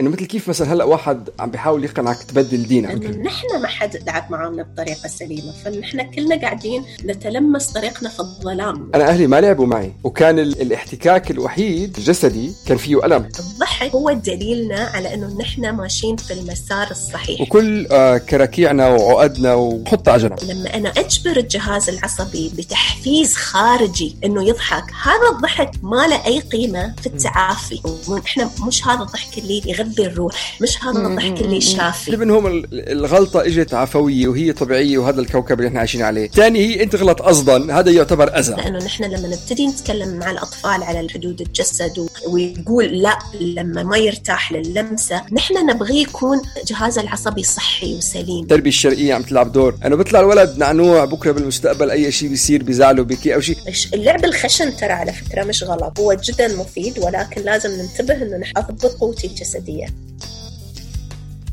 إنه مثل كيف مثلا هلأ واحد عم بيحاول يقنعك تبدل دينك؟ إنه نحن ما حد دعك معنا بطريقة سليمة فنحن كلنا قاعدين نتلمس طريقنا في الظلام. أنا أهلي ما لعبوا معي وكان ال- الاحتكاك الوحيد الجسدي كان فيه ألم. الضحك هو دليلنا على إنه نحن ماشيين في المسار الصحيح. وكل آه، كراكيعنا وعقدنا وحطها على جنب لما أنا أجبر الجهاز العصبي بتحفيز خارجي إنه يضحك هذا الضحك ما له أي قيمة في التعافي. إحنا مش هذا الضحك اللي يغذي الروح مش هذا الضحك اللي يشافي اللي منهم ال- الغلطة إجت عفوية وهي طبيعية وهذا الكوكب اللي إحنا عايشين عليه. ثاني هي انت غلط قصدا هذا يعتبر اذى لأنه نحن لما نبتدي نتكلم مع الأطفال على حدود الجسد ويقول لا لما ما يرتاح للمسة نحن نبغيه يكون جهازه العصبي صحي وسليم. التربية الشرقية عم تلعب دور. انه بيطلع الولد نعنوع بكرة بالمستقبل أي شيء بيصير بيزعله بكي أو شيء اللعب الخشن ترى على فكرة مش غلط. هو جدا مفيد ولكن لازم ننتبه إنه نحافظ قوتي الجسدية. 예.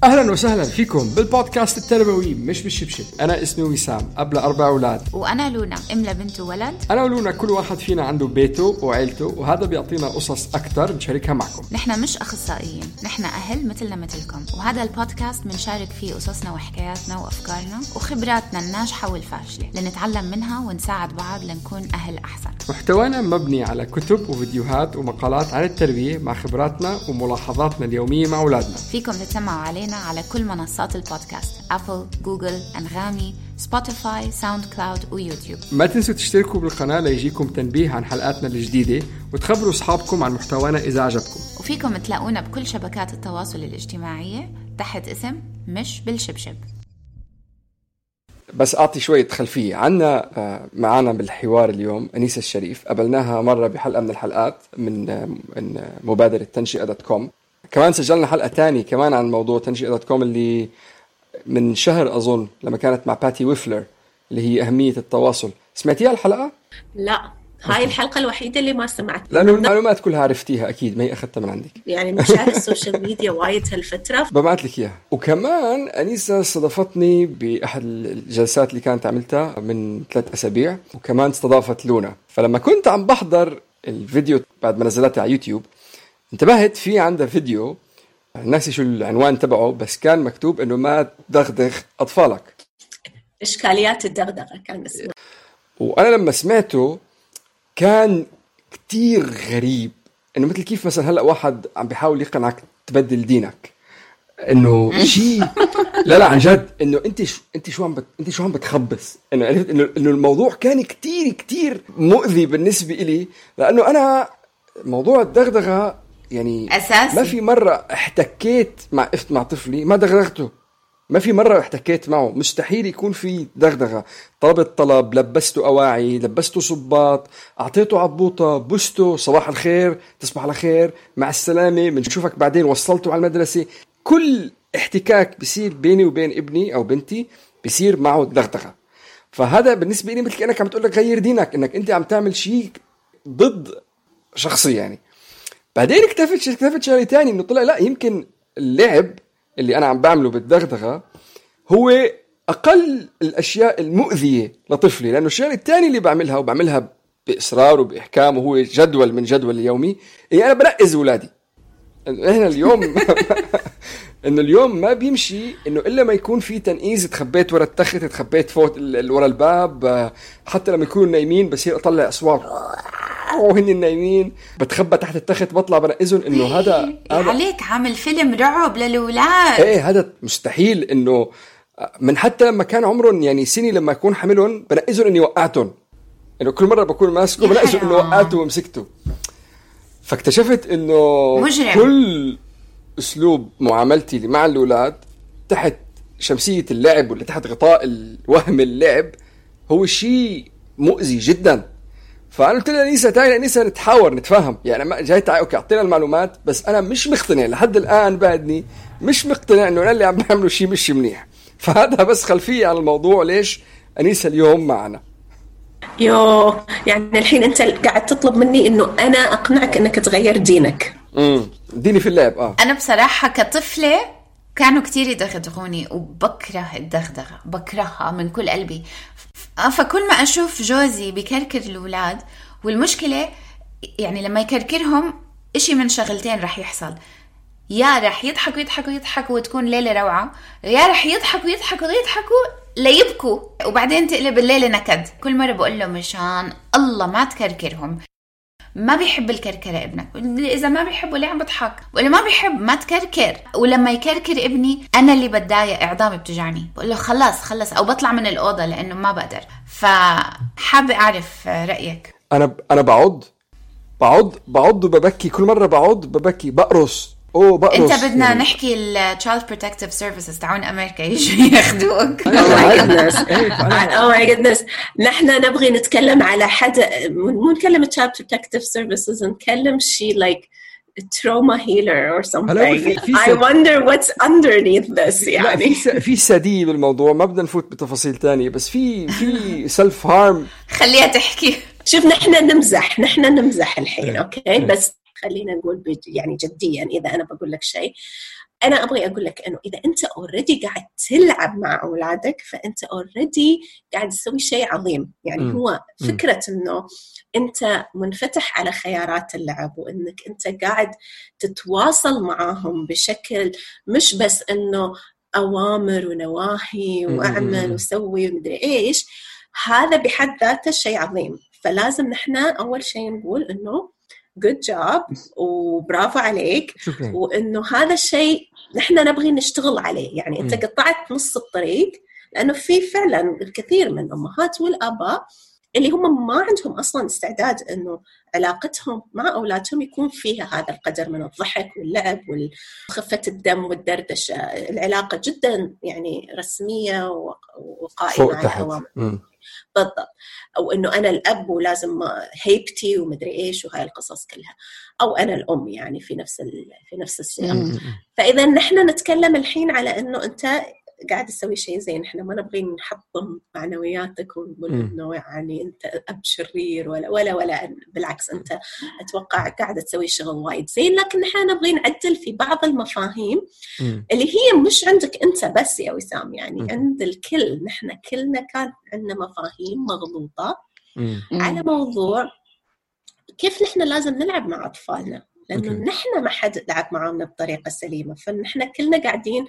أهلا وسهلا فيكم بالبودكاست التربوي مش بالشبشب. أنا اسمي وسام اب أربع أولاد. وأنا لونا أم لبنت وولد أنا ولونا كل واحد فينا عنده بيته وعيلته وهذا بيعطينا قصص أكثر نشاركها معكم. نحن مش أخصائيين نحن أهل مثلنا مثلكم. وهذا البودكاست بنشارك فيه قصصنا وحكاياتنا وأفكارنا وخبراتنا الناجحة والفاشلة لنتعلم منها ونساعد بعض لنكون أهل أحسن. محتوانا مبني على كتب وفيديوهات ومقالات عن التربية مع خبراتنا وملاحظاتنا اليومية مع أولادنا. فيكم تتسمعوا علينا على كل منصات البودكاست أبل، جوجل، أنغامي، سبوتيفاي، ساوند كلاود ويوتيوب ما تنسوا تشتركوا بالقناة ليجيكم تنبيه عن حلقاتنا الجديدة وتخبروا أصحابكم عن محتوانا إذا عجبكم. وفيكم تلاقونا بكل شبكات التواصل الاجتماعية تحت اسم مش بالشبشب. بس أعطي شوية خلفية. عنا آه، معنا بالحوار اليوم أنيسة الشريف. قابلناها مرة بحلقة من الحلقات من آه، من مبادرة تنشئة dot com. كمان سجلنا حلقة تانية كمان عن موضوع تنشئة dot com اللي من شهر أظن لما كانت مع باتي ويفلر اللي هي أهمية التواصل. سمعتيها الحلقة؟ لا هاي الحلقة الوحيدة اللي ما سمعت لأنه المعلومات كلها عرفتيها أكيد ما هي أخذتها من عندك. يعني مشاهد ال social media وايد هالفترة. ببعث لك إياها. وكمان انيسه استضافتني بأحد الجلسات اللي كانت عملتها من ثلاث أسابيع وكمان استضافت لونا. فلما كنت عم بحضر الفيديو بعد ما نزلتها على يوتيوب انتبهت في عندها فيديو ناسي شو العنوان تبعه بس كان مكتوب إنه ما تدغدغ أطفالك. إشكاليات الدغدغة كان اسمه وأنا لما سمعته كان كتير غريب إنه مثل كيف مثلا هلأ واحد عم بيحاول يقنعك تبدل دينك. إنه شيء لا لا عن جد إنه أنت شو أنت شو عم بت... أنت شو عم بتخبص؟ إنه عرفت إنه إنه الموضوع كان كتير كتير مؤذي بالنسبة إلي لأنه أنا موضوع الدغدغة يعني أساسي. ما في مرة احتكيت مع مع طفلي ما دغدغته. ما في مرة احتكيت معه. مستحيل يكون في دغدغة. طلبت طلب لبسته أواعي لبسته صباط أعطيته عبوطة بسته صباح الخير تصبح على خير مع السلامة بنشوفك بعدين وصلته على المدرسة. كل احتكاك بصير بيني وبين ابني أو بنتي بصير معه دغدغة. فهذا بالنسبة لي مثل كأنك عم تقول لك غير دينك إنك أنت عم تعمل شيء ضد شخصي يعني. بعدين اكتشفت اكتشفت شغلة ثانية إنه طلع لا يمكن اللعب اللي أنا عم بعمله بالدغدغة هو أقل الأشياء المؤذية لطفلي لأنه الشغلة الثانية اللي بعملها وبعملها بإصرار وبإحكام وهو جدول من جدول اليومي هي أنا بنقز أولادي. إحنا اليوم إنه اليوم ما بيمشي إنه إلا ما يكون في تنقيز تخبيت ورا التخت تخبيت فوق ورا الباب حتى لما يكونوا نايمين بصير أطلع أصوات. وهن نايمين بتخبى تحت التخت بطلع بنقزهم إنه هذا هذا عليك عامل فيلم رعب للأولاد إيه هذا مستحيل إنه من حتى لما كان عمرهم يعني سنة لما أكون حاملهم بنقزهم إني وقعتهم إنه كل مرة بكون ماسكه يا بنقزهم انه. وقعته ومسكته فاكتشفت إنه مجرم. كل أسلوب معاملتي مع الأولاد تحت شمسية اللعب ولا تحت غطاء الوهم اللعب هو شيء مؤذي جدا فانا قلت لها انيسه تعالي انيسه نتحاور نتفاهم. يعني ما جاي تعالي أوكي أعطينا المعلومات بس أنا مش مقتنع لحد الآن بعدني مش مقتنع إنه أنا اللي عم بعمله شيء مش منيح. فهذا بس خلفية على الموضوع ليش أنيسة اليوم معنا. يو يعني الحين أنت قاعد تطلب مني إنه أنا أقنعك إنك تغير دينك. امم اديني في اللعب آه. أنا بصراحة كطفلة كانوا كتير يدغدغوني وبكره الدغدغة بكرهها من كل قلبي. ف- فكل ما أشوف جوزي بكركر الأولاد والمشكلة يعني لما يكركرهم إشي من شغلتين رح يحصل. يا رح يضحكوا يضحكوا يضحكوا وتكون ليلة روعة يا رح يضحكوا يضحكوا يضحكوا ليبكوا وبعدين تقلب الليلة نكد. كل مرة بقول له مشان الله ما تكركرهم. ما بيحب الكركرة ابنك. إذا ما بيحبه ليه عم بضحك؟ ولا ما بيحب ما تكركر. ولما يكركر ابني أنا اللي بتضايق إعضامي بتوجعني. بقول له خلص خلص. أو بطلع من الأوضة لأنه ما بقدر. فحابة أعرف رأيك. أنا أنا بعض بعض بعض وببكي. كل مرة بعض ببكي بقرص. أوه بقرص أنت بدنا يعني. نحكي ال Child Protective Services تاعون أمريكا يجوا ياخذوك oh my goodness. نحن نبغي نتكلم على حدا مو نكلم Child Protective Services نكلم شيء like trauma healer or هلا في- something. I wonder what's underneath this لا يعني. في سدي بالموضوع ما بدنا نفوت بتفاصيل تانية بس في في سيلف هارم خليها تحكي شوف نحن نمزح نحن نمزح الحين. أوكي إيه. بس خلينا نقول يعني جديا إذا أنا بقول لك شيء. أنا أبغي أقول لك إنه إذا أنت already قاعد تلعب مع أولادك فأنت already قاعد تسوي شيء عظيم. يعني مم. هو فكرة إنه أنت منفتح على خيارات اللعب وإنك أنت قاعد تتواصل معاهم بشكل مش بس إنه أوامر ونواهي. وأعمل وسوي ومدري إيش. هذا بحد ذاته شيء عظيم. فلازم نحن أول شيء نقول إنه good job. وبرافو عليك. شكرا وإنه هذا الشيء نحن نبغي نشتغل عليه. يعني أنت. قطعت نص الطريق لأنه في فعلا الكثير من الامهات والأباء اللي هم ما عندهم أصلا استعداد إنه علاقتهم مع أولادهم يكون فيها هذا القدر من الضحك واللعب وخفه الدم والدردشة، العلاقة جدا يعني رسمية وقائمة فوق على تحت اوامر بالضبط أو إنه أنا الأب ولازم هيبتي ومدري إيش وهاي القصص كلها أو أنا الأم يعني في نفس. في نفس السياق. فإذا نحن نتكلم الحين على إنه أنت قاعد تسوي شيء زين إحنا ما نبغي نحطم معنوياتك ونقول. إنه يعني أنت أب شرير ولا ولا ولا بالعكس أنت أتوقع قاعدة تسوي شغل وايد زين لكن نحن نبغي نعدل في بعض المفاهيم مم. اللي هي مش عندك أنت بس يا وسام يعني مم. عند الكل نحن كلنا كان عندنا مفاهيم مغلوطة مم. على موضوع كيف نحن لازم نلعب مع أطفالنا لأنه. نحن ما حد لعب معانا بطريقة سليمة فنحن كلنا قاعدين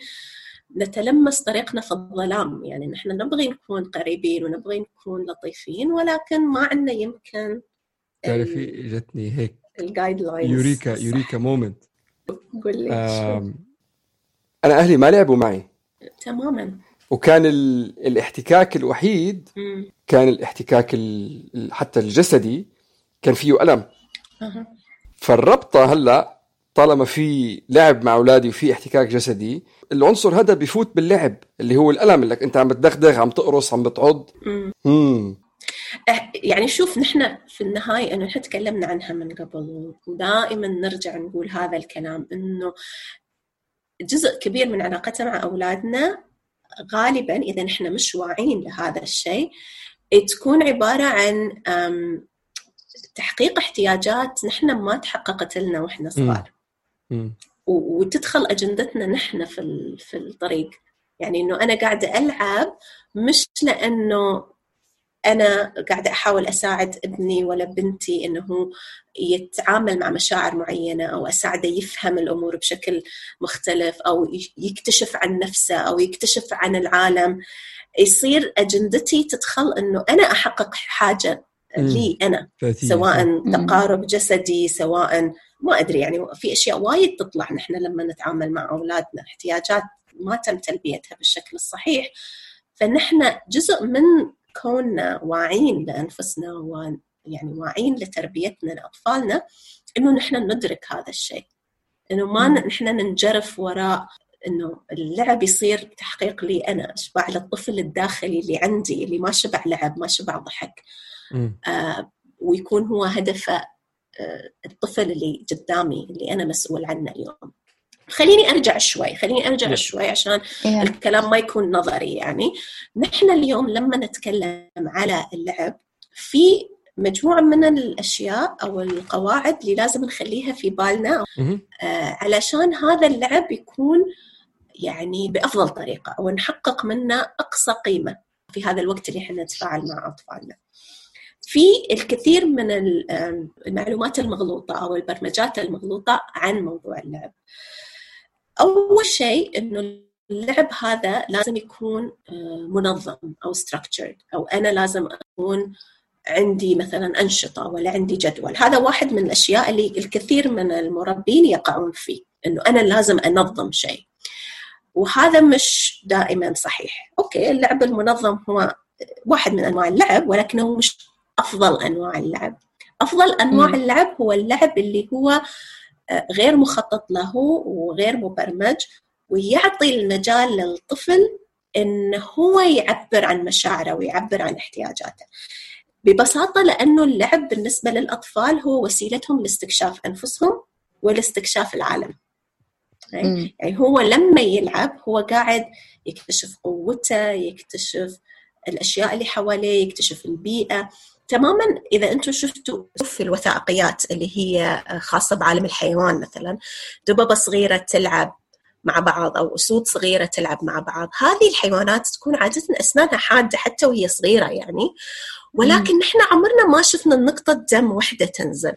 نتلمس طريقنا في الظلام يعني نحن نبغي نكون قريبين ونبغي نكون لطيفين ولكن ما عندنا يمكن تعرفي جتني هيك ال guidelines eureka eureka moment قول لي. أنا أهلي ما لعبوا معي تماما وكان ال... الاحتكاك الوحيد مم. كان الاحتكاك ال... حتى الجسدي كان فيه ألم أها. فالربطة هلأ طالما في لعب مع أولادي وفي احتكاك جسدي العنصر هذا بفوت باللعب اللي هو الألم اللي أنت عم بتدغدغ عم تقرص عم بتعض. مم. امم يعني شوف نحن في النهاية أنه نحن تكلمنا عنها من قبل ودائما نرجع نقول هذا الكلام أنه جزء كبير من علاقتنا مع أولادنا غالبا إذا نحن مش واعين لهذا الشيء تكون عبارة عن تحقيق احتياجات نحن ما تحققت لنا وإحنا صغار. وتدخل أجندتنا نحن في ال- في الطريق. يعني إنه أنا قاعدة ألعب مش لأنه أنا قاعدة أحاول أساعد ابني ولا بنتي إنه هو يتعامل مع مشاعر معينة أو أساعده يفهم الأمور بشكل مختلف أو يكتشف عن نفسه أو يكتشف عن العالم. يصير أجندتي تدخل إنه أنا أحقق حاجة لي أنا سواء. تقارب جسدي سواء ما أدري يعني في أشياء وايد تطلع نحن لما نتعامل مع أولادنا احتياجات ما تم تلبيتها بالشكل الصحيح. فنحن جزء من كوننا واعين لأنفسنا ويعني واعين لتربيتنا لأطفالنا إنه نحن ندرك هذا الشيء. إنه ما نحن ننجرف وراء إنه اللعب يصير تحقيق لي أنا أشبع للطفل الداخلي اللي عندي اللي ما شبع لعب ما شبع ضحك. آه، ويكون هو هدفه الطفل اللي قدامي اللي أنا مسؤول عنه اليوم خليني أرجع شوي خليني أرجع. شوي عشان إيه. الكلام ما يكون نظري يعني نحن اليوم لما نتكلم على اللعب في مجموعة من الأشياء أو القواعد اللي لازم نخليها في بالنا. آه، علشان هذا اللعب يكون يعني بأفضل طريقة أو نحقق منه أقصى قيمة في هذا الوقت اللي إحنا نتفاعل مع أطفالنا في الكثير من المعلومات المغلوطة أو البرمجات المغلوطة عن موضوع اللعب. أول شيء إنه اللعب هذا لازم يكون آه، منظم أو structured أو أنا لازم أكون عندي مثلا أنشطة ولا عندي جدول. هذا واحد من الأشياء اللي الكثير من المربين يقعون فيه إنه أنا لازم أنظم شيء. وهذا مش دائما صحيح. أوكي اللعب المنظم هو واحد من أنواع اللعب ولكنه مش أفضل أنواع اللعب أفضل أنواع مم. اللعب هو اللعب اللي هو آه، غير مخطط له وغير مبرمج ويعطي المجال للطفل انه هو يعبر عن مشاعره ويعبر عن احتياجاته ببساطة لأنه اللعب بالنسبة للأطفال هو وسيلتهم لاستكشاف أنفسهم ولاستكشاف العالم مم. يعني هو لما يلعب هو قاعد يكتشف قوته يكتشف الأشياء اللي حواليه يكتشف البيئة تماما إذا أنتم شفتوا في الوثائقيات اللي هي خاصة بعالم الحيوان مثلا دببة صغيرة تلعب مع بعض أو أسود صغيرة تلعب مع بعض هذه الحيوانات تكون عادة أسنانها حادة حتى وهي صغيرة يعني ولكن نحن عمرنا ما شفنا نقطه دم واحدة تنزل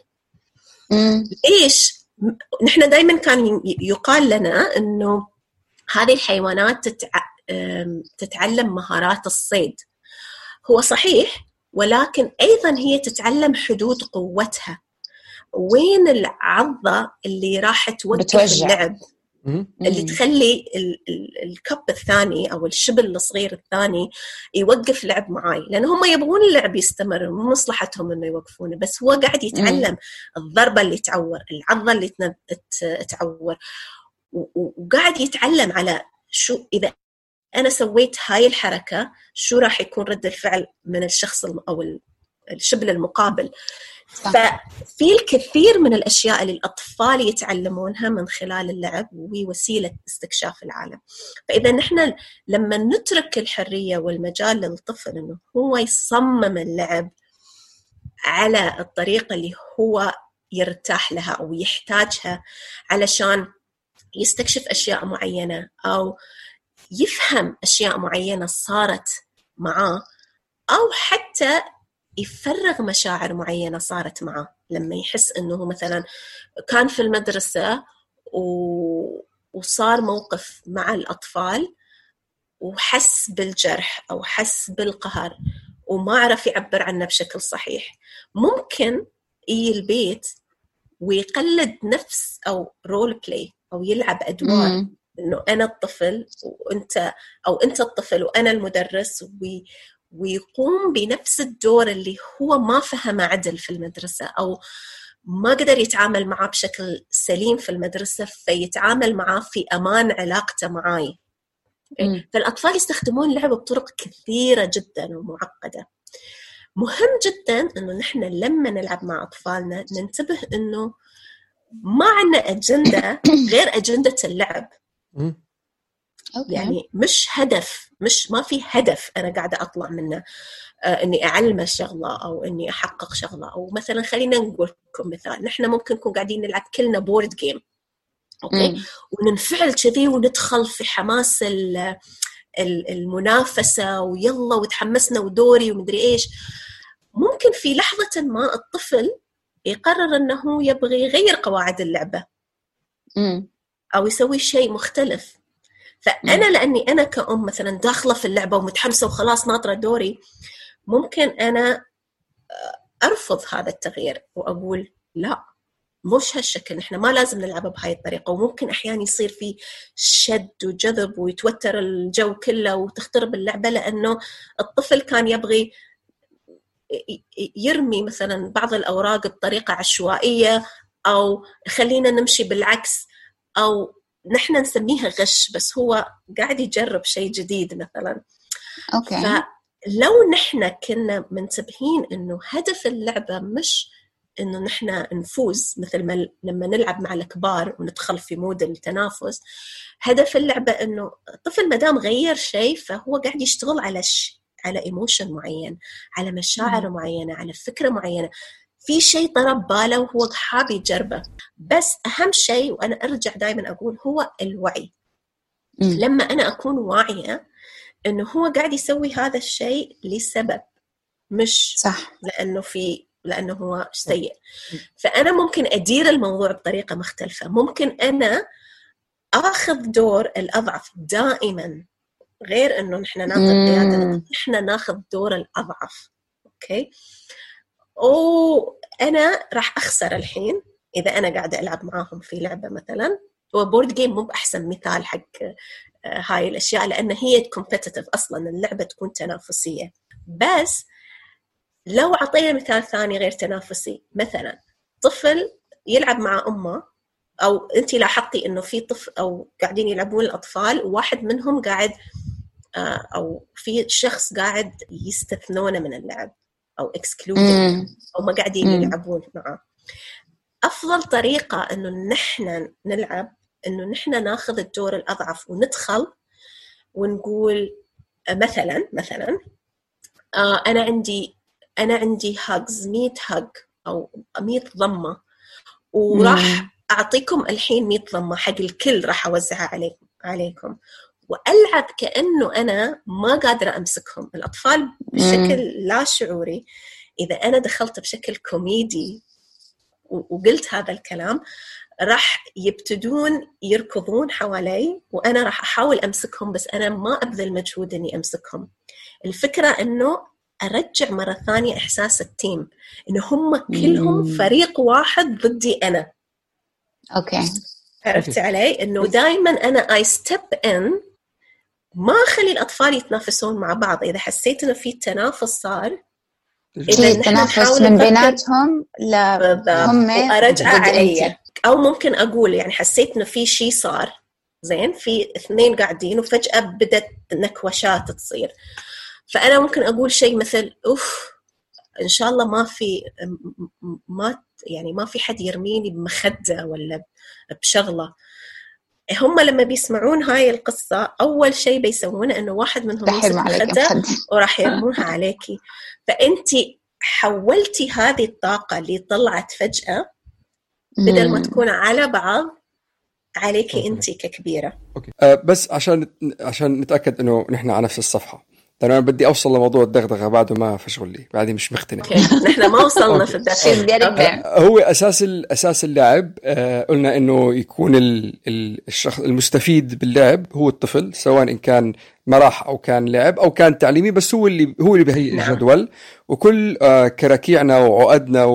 مم. ليش؟ نحن دائما كان يقال لنا إنه هذه الحيوانات تتع... تتعلم مهارات الصيد هو صحيح ولكن أيضا هي تتعلم حدود قوتها وين العضة اللي راح توقف بتوجع. اللعب. اللي. تخلي ال- ال- الكب الثاني أو الشبل الصغير الثاني يوقف لعب معاي لأن هم يبغون اللعب يستمر مو مصلحتهم إنه يوقفونه بس هو قاعد يتعلم الضربة اللي تعور العضة اللي تعور وقاعد يتعلم على شو إذا أنا سويت هاي الحركة شو راح يكون رد الفعل من الشخص أو ال- الشبل المقابل صح. ففي الكثير من الأشياء اللي الأطفال يتعلمونها من خلال اللعب وهي وسيلة استكشاف العالم فإذا نحن لما نترك الحرية والمجال للطفل إنه هو يصمم اللعب على الطريقة اللي هو يرتاح لها أو يحتاجها علشان يستكشف أشياء معينة أو يفهم أشياء معينة صارت معاه أو حتى يفرغ مشاعر معينة صارت معاه. لما يحس إنه مثلا كان في المدرسة و... وصار موقف مع الأطفال وحس بالجرح أو حس بالقهر وما عرف يعبر عنه بشكل صحيح. ممكن يجي البيت ويقلد نفس أو role play أو يلعب أدوار. مم. إنه أنا الطفل وأنت أو أنت الطفل وأنا المدرس وي ويقوم بنفس الدور اللي هو ما فهمه عدل في المدرسة أو ما قدر يتعامل معاه بشكل سليم في المدرسة فيتعامل معاه في أمان علاقته معاي مم. فالأطفال يستخدمون اللعب بطرق كثيرة جدا ومعقدة مهم جدا إنه نحن لما نلعب مع أطفالنا ننتبه إنه ما عندنا أجندة غير أجندة اللعب. okay. يعني مش هدف مش ما في هدف أنا قاعدة أطلع منه آه إني أعلمه شغلة أو إني أحقق شغلة أو مثلا خلينا نقول لكم مثال نحن ممكن نكون قاعدين نلعب كلنا board game أوكي مم. وننفعل كذي وندخل في حماس ال- ال- المنافسة ويلا وتحمسنا ودوري ومدري إيش ممكن في لحظة ما الطفل يقرر إنه يبغى يغير قواعد اللعبة مم. أو يسوي شيء مختلف. فأنا لأني أنا كأم مثلا داخلة في اللعبة ومتحمسة وخلاص ناطرة دوري ممكن أنا أرفض هذا التغيير وأقول لا مش هالشكل إحنا ما لازم نلعب بهاي الطريقة. وممكن أحيانا يصير في شد وجذب ويتوتر الجو كله وتخترب اللعبة لأنه الطفل كان يبغي يرمي مثلا بعض الأوراق بطريقة عشوائية أو خلينا نمشي بالعكس. أو نحن نسميها غش بس هو قاعد يجرب شيء جديد مثلا. okay. فلو نحن كنا منتبهين إنه هدف اللعبة مش إنه نحن نفوز مثل ما لما نلعب مع الكبار وندخل في mood التنافس هدف اللعبة إنه الطفل ما دام غير شيء فهو قاعد يشتغل على ش... على emotion معين على مشاعر معينة على فكرة معينة. في شيء طرا بباله وهو حاب يجربه بس أهم شيء وأنا أرجع دائما أقول هو الوعي. مم. لما أنا أكون واعية إنه هو قاعد يسوي هذا الشيء لسبب مش صح. لأنه في لأنه هو سيء. فأنا ممكن أدير الموضوع بطريقة مختلفة. ممكن أنا آخذ دور الأضعف دائما غير إنه نحن ناخذ. قياده نحن ناخذ دور الأضعف. okay؟ وأنا راح أخسر الحين إذا أنا قاعدة ألعب معاهم في لعبة مثلا. هو board game مو بأحسن مثال حق آه، هاي الأشياء لأن هي competitive أصلا اللعبة تكون تنافسية. بس لو أعطينا مثال ثاني غير تنافسي مثلا طفل يلعب مع أمه أو انت لاحظتي إنه في طفل أو قاعدين يلعبون الأطفال وواحد منهم قاعد آه، أو في شخص قاعد يستثنونه من اللعب. أو اكسكلود مم. أو ما قاعدين. يلعبون معه أفضل طريقة إنه نحن نلعب إنه نحن ناخذ الدور الأضعف وندخل ونقول مثلا مثلا آه أنا عندي أنا عندي هاجز 100 هاج أو 100 ضمة وراح. أعطيكم الحين 100 ضمة حق الكل راح أوزعها عليكم عليكم وألعب كأنه أنا ما قادرة أمسكهم الأطفال بشكل لا شعوري إذا أنا دخلت بشكل كوميدي وقلت هذا الكلام راح يبتدون يركضون حوالي وأنا راح أحاول أمسكهم بس أنا ما أبذل مجهود إني أمسكهم الفكرة إنه أرجع مرة ثانية إحساس ال team إنه هم كلهم مم. فريق واحد ضدي أنا okay عرفت. علي؟ إنه دائما أنا I step in ما أخلي الأطفال يتنافسون مع بعض، إذا حسيت إنه في تنافس صار نحن تنافس نحاول من بيناتهم؟ لا هم وارجع ضد علي. أو ممكن أقول يعني حسيت إنه في شيء صار. زين في اثنين قاعدين وفجأة بدت نكوشات تصير. فأنا ممكن أقول شيء مثل أوف إن شاء الله ما في م- م- ما يعني ما في حد يرميني بمخدة ولا بشغلة. هم لما بيسمعون هاي القصة أول شيء بيسوونه إنه واحد منهم يمسك عليك مخدة وراح يرمونها عليكي. فأنت حولتي هذه الطاقة اللي طلعت فجأة بدل ما. تكون على بعض عليكي okay. انت ككبيرة. okay. أه بس عشان عشان نتأكد إنه نحن على نفس الصفحة. لأنه أنا بدي أوصل لموضوع الدغدغة بعده ما فشغل لي بعدي مش مقتنع. أوكي. نحن ما وصلنا في there. هو أساس ال- أساس اللعب آه، قلنا إنه يكون ال- ال- الشخص المستفيد باللعب هو الطفل سواء إن كان مرح أو كان لعب أو كان تعليمي بس هو اللي هو اللي بهيئ نعم. الجدول. وكل آه، كراكيعنا وعقدنا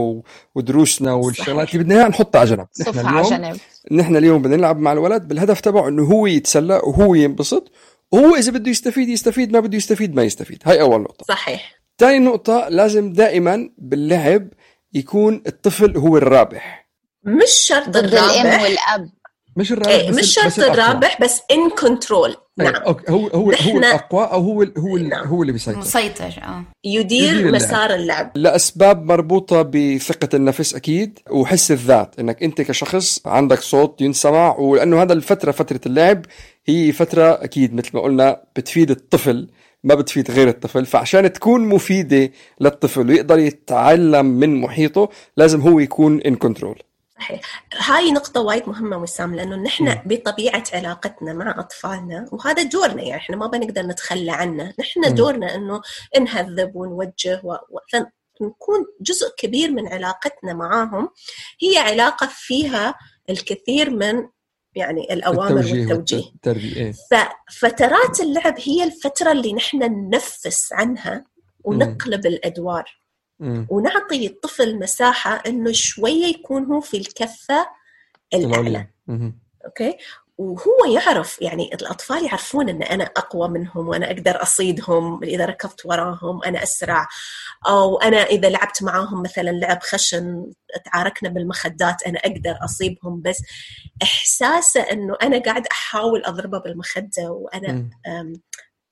ودروسنا والشغلات اللي بدنا إياها نحطها على جنب. نحن اليوم جنب. نحن اليوم بدنا نلعب مع الولد بالهدف تبعه إنه هو يتسلى وهو ينبسط وهو إذا بده يستفيد يستفيد ما بده يستفيد ما يستفيد. هاي أول نقطة. صحيح. ثاني نقطة لازم دائما باللعب يكون الطفل هو الرابح. مش شرط ضد الأم الرابح. والأب. مش الرابح إيه بس مش شرط. الرابح بس in control نعم. okay. هو هو هو الأقوى أو هو ال- هو ال- نعم. هو اللي بيسيطر. مسيطر آه. يدير يدير اللعب. مسار اللعب. لأسباب مربوطة بثقة النفس أكيد وحس الذات إنك أنت كشخص عندك صوت ينسمع ولأنه هذا الفترة فترة اللعب هي فترة أكيد مثل ما قلنا بتفيد الطفل ما بتفيد غير الطفل فعشان تكون مفيدة للطفل ويقدر يتعلم من محيطه لازم هو يكون ان كنترول صحيح هاي نقطة وايد مهمة وسام لأنه نحن. بطبيعة علاقتنا مع أطفالنا وهذا دورنا يعني إحنا ما بنقدر نتخلى عنه نحن. دورنا أنه نهذب ونوجه و... و... فنكون جزء كبير من علاقتنا معاهم هي علاقة فيها الكثير من يعني الأوامر والتوجيه والتربيه إيه. ففترات اللعب هي الفترة اللي نحن ننفس عنها ونقلب الأدوار مم. ونعطي الطفل مساحة إنه شوية يكون هو في الكفة مهم. أوكي؟ وهو يعرف يعني الأطفال يعرفون إن أنا أقوى منهم وأنا أقدر أصيدهم إذا ركضت وراهم أنا أسرع. أو أنا إذا لعبت معاهم مثلا لعب خشن تعاركنا بالمخدات أنا أقدر أصيبهم. بس إحساسه إنه أنا قاعد أحاول أضربه بالمخدة وأنا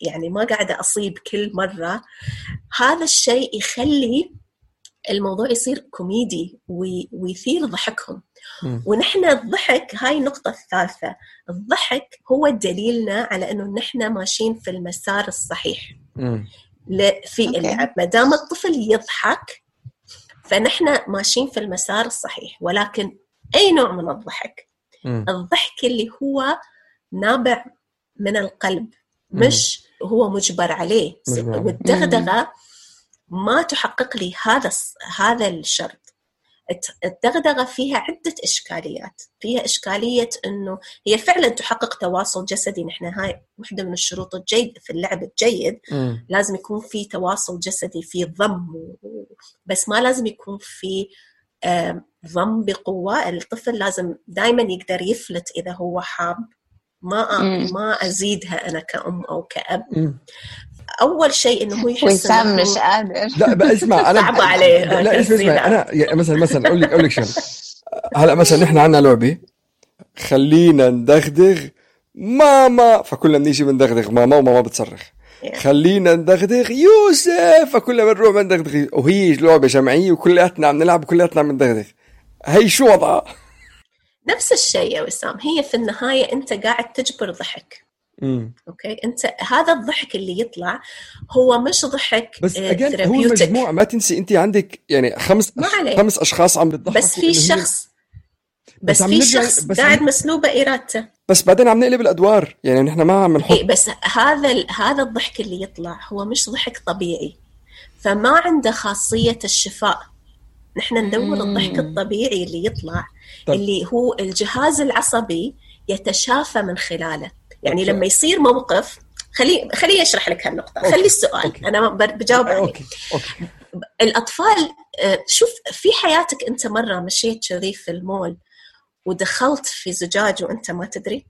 يعني ما قاعدة أصيب كل مرة هذا الشيء يخلي الموضوع يصير كوميدي وي- ويثير ضحكهم. ونحن الضحك هاي النقطة الثالثة الضحك هو دليلنا على أنه نحن ماشيين في المسار الصحيح في. اللعب ما دام الطفل يضحك فنحن ماشيين في المسار الصحيح ولكن أي نوع من الضحك. الضحك اللي هو نابع من القلب مم. مش هو مجبر عليه. مجبر عليه. والدغدغة ما تحقق لي هذا هذا الشرط. الدغدغة فيها عدة إشكاليات. فيها إشكالية أنه هي فعلا تحقق تواصل جسدي. نحن هاي واحدة من الشروط الجيد في اللعب الجيد. مم. لازم يكون في تواصل جسدي في ضم و- بس ما لازم يكون في ضم بقوة. الطفل لازم دائما يقدر يفلت إذا هو حاب. ما. ما أزيدها أنا كأم أو كأب مم. أول شيء إنه هو يحس وسام مش قادر لا بقى اسمع أنا صعبة عليه. لا اسمع اسمع كثيرة. أنا يعني مثلا مثلا أقول لك أقول لك شغلة هلأ مثلا نحن عندنا لعبة خلينا ندغدغ ماما فكلنا بنيجي بندغدغ ماما وماما بتصرخ. خلينا ندغدغ يوسف فكلنا بنروح بندغدغ وهي لعبة جمعيه وكلياتنا عم نلعب وكلياتنا عم ندغدغ هي شو وضعها؟ نفس الشيء يا وسام هي في النهاية أنت قاعد تجبر ضحك مم. أوكي أنت هذا الضحك اللي يطلع هو مش ضحك بس آه، اجين هو. المجموع ما تنسي أنت عندك يعني خمس ما عليه. خمس أشخاص عم بتضحكوا بس في شخص بس عم في شخص بس قاعد عم- مسلوبة إرادته بس بعدين عم نقلب الأدوار يعني نحن ما عم نحط إيه بس هذا ال- هذا الضحك اللي يطلع هو مش ضحك طبيعي فما عنده خاصية الشفاء نحن ندور. الضحك الطبيعي اللي يطلع طب. اللي هو الجهاز العصبي يتشافى من خلاله يعني طب. لما يصير موقف خلي خليني أشرح لك هالنقطة okay. خلي السؤال okay. أنا بجاوب عليه okay okay الأطفال آه، شوف في حياتك أنت مرة مشيت كذي في المول ودخلت في زجاج وأنت ما تدري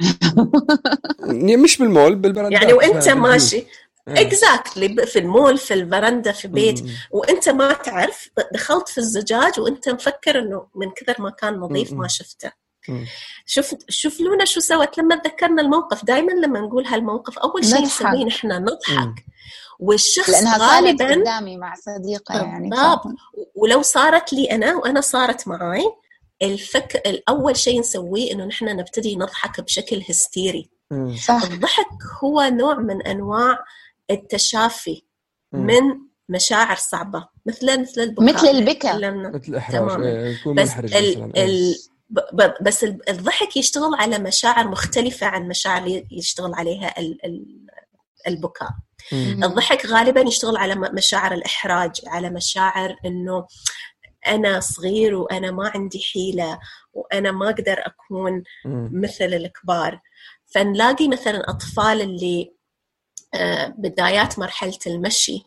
مش بالمول بالفرندات يعني وأنت. ماشي. exactly في المول في الفرندا في بيت. وأنت ما تعرف دخلت في الزجاج وأنت مفكر إنه من كثر ما كان نظيف. ما شفته مم. شوف شوف لونا شو سوت لما تذكرنا الموقف دائما لما نقول هالموقف أول شيء. نسويه نحن. نضحك والشخص لأنها صارت غالبا قدامي مع صديقة يعني بالضبط. ولو صارت لي أنا وأنا صارت معاي أفكر أول شيء نسويه إنه نحن نبتدي نضحك بشكل هستيري. صح الضحك هو نوع من أنواع التشافي. من مشاعر صعبة مثل مثل البكاء مثل البكاء. مثل تكلمنا. الإحراج تماماً. إيه، يكون بس ال إيه. ال بس ال- الضحك يشتغل على مشاعر مختلفة عن مشاعر اللي يشتغل عليها ال- ال- البكاء مم. الضحك غالبا يشتغل على م- مشاعر الإحراج على مشاعر إنه أنا صغير وأنا ما عندي حيلة وأنا ما أقدر أكون مم. مثل الكبار فنلاقي مثلا أطفال اللي بدايات مرحلة المشي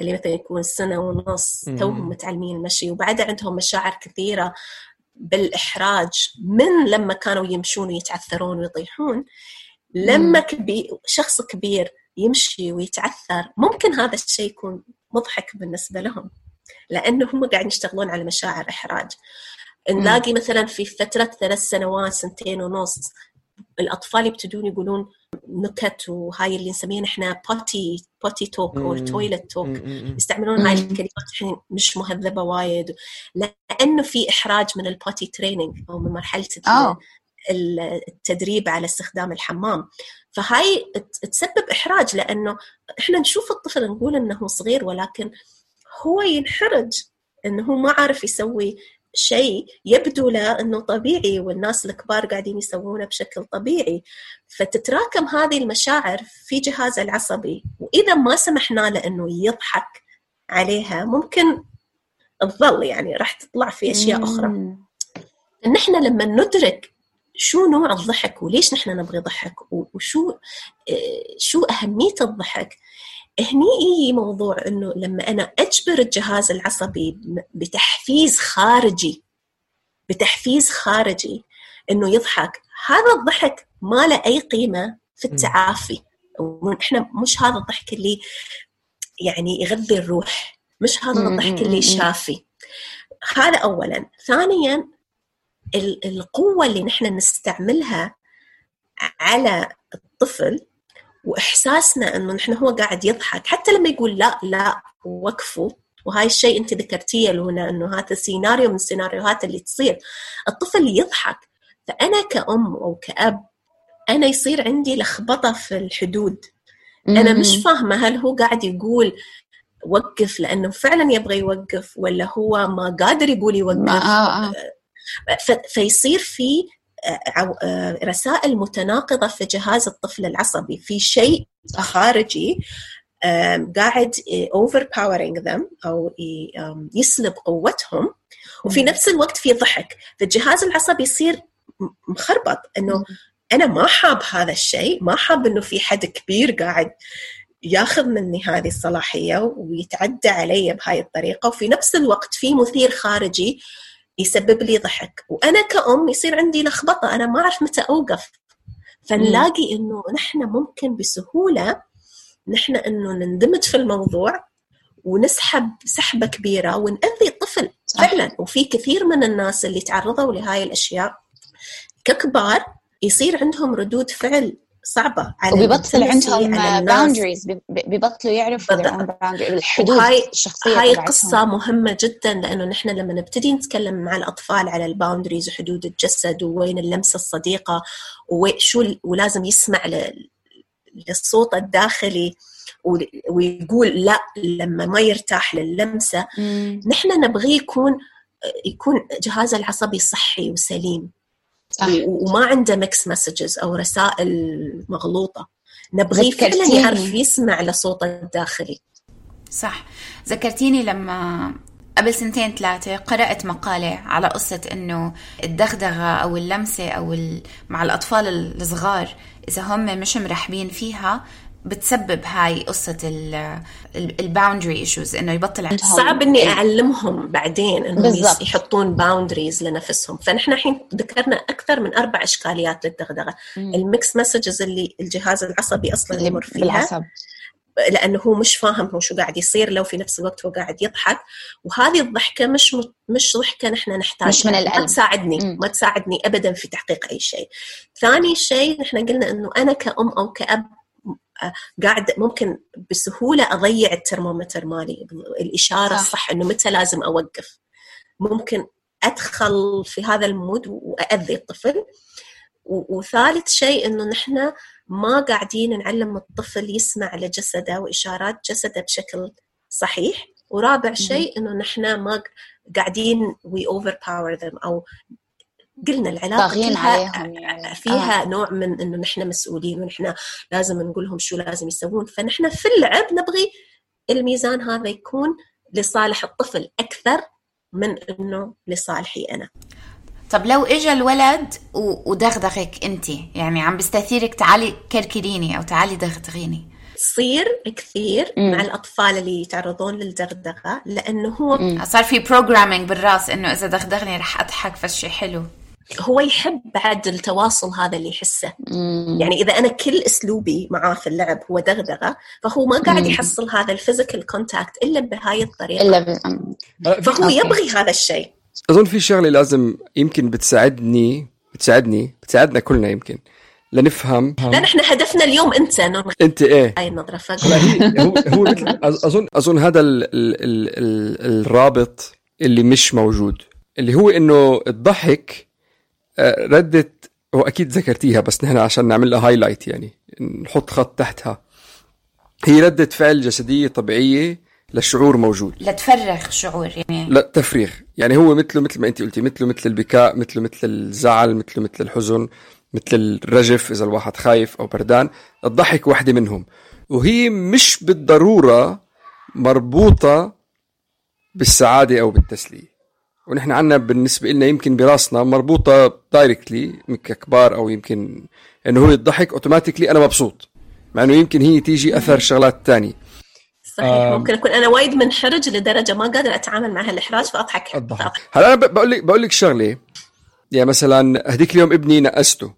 اللي مثلا يكون سنة ونص. توهم متعلمين المشي وبعدها عندهم مشاعر كثيرة بالإحراج من لما كانوا يمشون ويتعثرون ويطيحون. لما كبير شخص كبير يمشي ويتعثر ممكن هذا الشيء يكون مضحك بالنسبة لهم لأنه هم قاعدين يشتغلون على مشاعر إحراج. نلاقي مثلا في فترة ثلاث سنوات سنتين ونص الأطفال يبتدون يقولون نكت وهاي اللي نسميها إحنا potty potty talk مم. toilet talk. يستعملون هاي. الكلمات الحين مش مهذبة وايد لأنه في إحراج من ال potty training أو من مرحلة آه ال- التدريب على استخدام الحمام فهاي تسبب إحراج لأنه إحنا نشوف الطفل نقول إنه صغير ولكن هو ينحرج إنه هو ما عارف يسوي شيء يبدو له إنه طبيعي والناس الكبار قاعدين يسوونه بشكل طبيعي فتتراكم هذه المشاعر في جهازه العصبي وإذا ما سمحنا له إنه يضحك عليها ممكن تظل يعني راح تطلع في مم. ان إحنا لما ندرك شو نوع الضحك وليش نحن نبغي ضحك وشو آه، شو أهمية الضحك هني يجي موضوع إنه لما أنا أجبر الجهاز العصبي بتحفيز خارجي بتحفيز خارجي إنه يضحك هذا الضحك ما له أي قيمة في التعافي. إحنا مش هذا الضحك اللي يعني يغذي الروح مش هذا الضحك اللي شافي هذا اولا. ثانيا القوة اللي نحن نستعملها على الطفل وإحساسنا إنه نحن هو قاعد يضحك. حتى لما يقول لا لا وقفوا وهاي الشيء أنت ذكرتيه لونا إنه هذا سيناريو من السيناريوهات اللي تصير. الطفل يضحك. فأنا كأم أو كأب أنا يصير عندي لخبطة في الحدود. أنا مش فاهمة هل هو قاعد يقول وقف لأنه فعلا يبغى يوقف ولا هو ما قادر يقول يوقف. آه آه. فيصير في رسائل متناقضة في جهاز الطفل العصبي. في شيء خارجي قاعد overpowering them أو يسلب قوتهم وفي نفس الوقت في ضحك. فالجهاز العصبي يصير مخربط إنه أنا ما حاب هذا الشيء ما حاب إنه في حد كبير قاعد ياخذ مني هذه الصلاحية ويتعدى علي بهاي الطريقة. وفي نفس الوقت في مثير خارجي يسبب لي ضحك. وأنا كأم يصير عندي لخبطة. أنا ما أعرف متى أوقف. فنلاقي إنه نحن ممكن بسهولة نحن إنه نندمج في الموضوع ونسحب سحبة كبيرة ونأذي الطفل. فعلا. وفي كثير من الناس اللي تعرضوا لهاي الأشياء ككبار يصير عندهم ردود فعل صعبة. على وبيبطل عندهم باوندريز بيبطلوا يعرفوا الحدود هاي الشخصية هاي قصة مهمة جدا لأنه نحن لما نبتدي نتكلم مع الأطفال على ال boundaries وحدود الجسد ووين اللمسة الصديقة وشو ولازم يسمع للصوت الداخلي ويقول لا لما ما يرتاح للمسة. نحن نبغيه يكون يكون جهازه العصبي صحي وسليم. صح. وما عنده mixed messages أو رسائل مغلوطة. نبغيه فعلا يعرف يسمع لصوته الداخلي. صح. ذكرتيني لما قبل سنتين ثلاثة قرأت مقالة على قصة إنه الدغدغة أو اللمسة أو مع الأطفال الصغار إذا هم مش مرحبين فيها بتسبب هاي قصة ال boundary issues إنه يبطل عندهم صعب إني أعلمهم بعدين إنهم بالزبط. يحطون boundaries لنفسهم. فنحن الحين ذكرنا أكثر من أربع إشكاليات للدغدغة. ال mixed messages اللي الجهاز العصبي أصلا يمر فيها. بالعصب. لأنه هو مش فاهم هو شو قاعد يصير له في نفس الوقت هو قاعد يضحك. وهذه الضحكة مش م... مش ضحكة نحن نحتاجها. مش من القلب ما تساعدني مم. ما تساعدني ابدا في تحقيق أي شيء. ثاني شيء نحن قلنا إنه أنا كأم أو كأب قاعد ممكن بسهولة أضيع الترمومتر مالي. الإشارة صح. الصح إنه متى لازم أوقف. ممكن أدخل في هذا ال mood واذي الطفل. وثالث شيء إنه نحن ما قاعدين نعلم الطفل يسمع لجسده وإشارات جسده بشكل صحيح. ورابع شيء إنه نحن ما قاعدين we overpower them أو قلنا العلاقة فيها عليهم يعني. فيها آه. نوع من إنه نحن مسؤولين ونحن لازم نقول لهم شو لازم يسوون فنحن في اللعب نبغي الميزان هذا يكون لصالح الطفل أكثر من إنه لصالحي أنا طب لو اجى الولد ودغدغك انت يعني عم بيستثيرك تعالي كركريني أو تعالي دغدغيني تصير كثير مم. مع الأطفال اللي يتعرضون للدغدغة لأنه هو مم. صار في programming بالرأس إنه إذا دغدغني رح أضحك فشي حلو هو يحب بعد التواصل هذا اللي يحسه. مم. يعني إذا أنا كل أسلوبي معاه في اللعب هو دغدغة فهو ما قاعد يحصل هذا ال physical contact إلا بهاي الطريقة. إلا ب... فهو يبغي هذا الشيء. أظن في شغلة لازم يمكن بتساعدني بتساعدني بتساعدنا كلنا يمكن لنفهم. لا نحن هدفنا اليوم أنت أنت إيه؟ هاي النظرة هو هو مثل اظن أظن هذا ال ال ال ال الرابط اللي مش موجود اللي هو إنه الضحك آه، ردت هو أكيد ذكرتيها بس نحن عشان نعمل لها هايلايت يعني نحط خط تحتها. هي ردة فعل جسدية طبيعية للشعور موجود. لتفرغ شعور يعني. لا تفريغ يعني هو مثله مثل ما انت قلتي مثله مثل البكاء مثله مثل الزعل مثله مثل الحزن مثل الرجف إذا الواحد خايف أو بردان. الضحك واحدة منهم. وهي مش بالضرورة مربوطة بالسعادة أو بالتسلية. ونحن عنا بالنسبة لنا يمكن براسنا مربوطة دايركتلي ككبار أو يمكن إنه هو الضحك أوتوماتيكلي أنا مبسوط. مع إنه يمكن هي تيجي أثر شغلات تانية. صحيح. ممكن أكون أنا وايد منحرج لدرجة ما قادر أتعامل مع هالاحراج فاضحك الضحك. هلا أنا ب- بقول لك بقول لك شغلة. يعني مثلا هديك اليوم ابني نقسته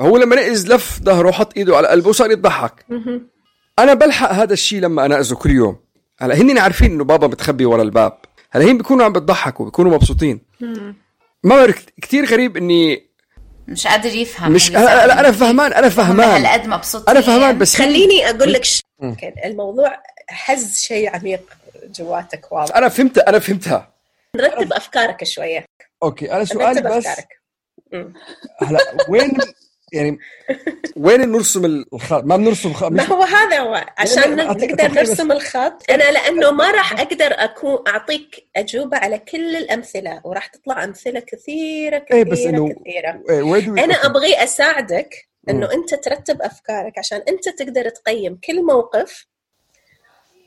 هو لما نقز لف ظهره وحط إيده على قلبه وصار يضحك. أنا بلحق هذا الشيء لما انقذه كل يوم. هلا هن عارفين إنه بابا متخبي ورا الباب. هلا هن بيكونوا عم بيضحكوا بيكونوا مبسوطين. ما بعرف كثير غريب إني مش قادر يفهم مش لا, صار. لا أنا فهمان أنا هم فهمان. هالقد مبسوطين. أنا فهمان بس خليني أقول لك ش... الموضوع حز شيء عميق جواتك واضح. أنا فهمتها أنا فهمتها. نرتب أفكارك شوية. أوكي أنا سؤالي بس. هلا وين يعني وين نرسم الخط ما بنرسم خط ما هو هذا هو عشان لا، أعطيك- نقدر نرسم الخط أنا لأنه ما راح أقدر اكون أعطيك أجوبة على كل الأمثلة وراح تطلع أمثلة كثيرة كثيره إيه، بس إنه- كثيرة إيه، أنا. أبغي أساعدك إنه. أنت ترتب أفكارك عشان أنت تقدر تقيم كل موقف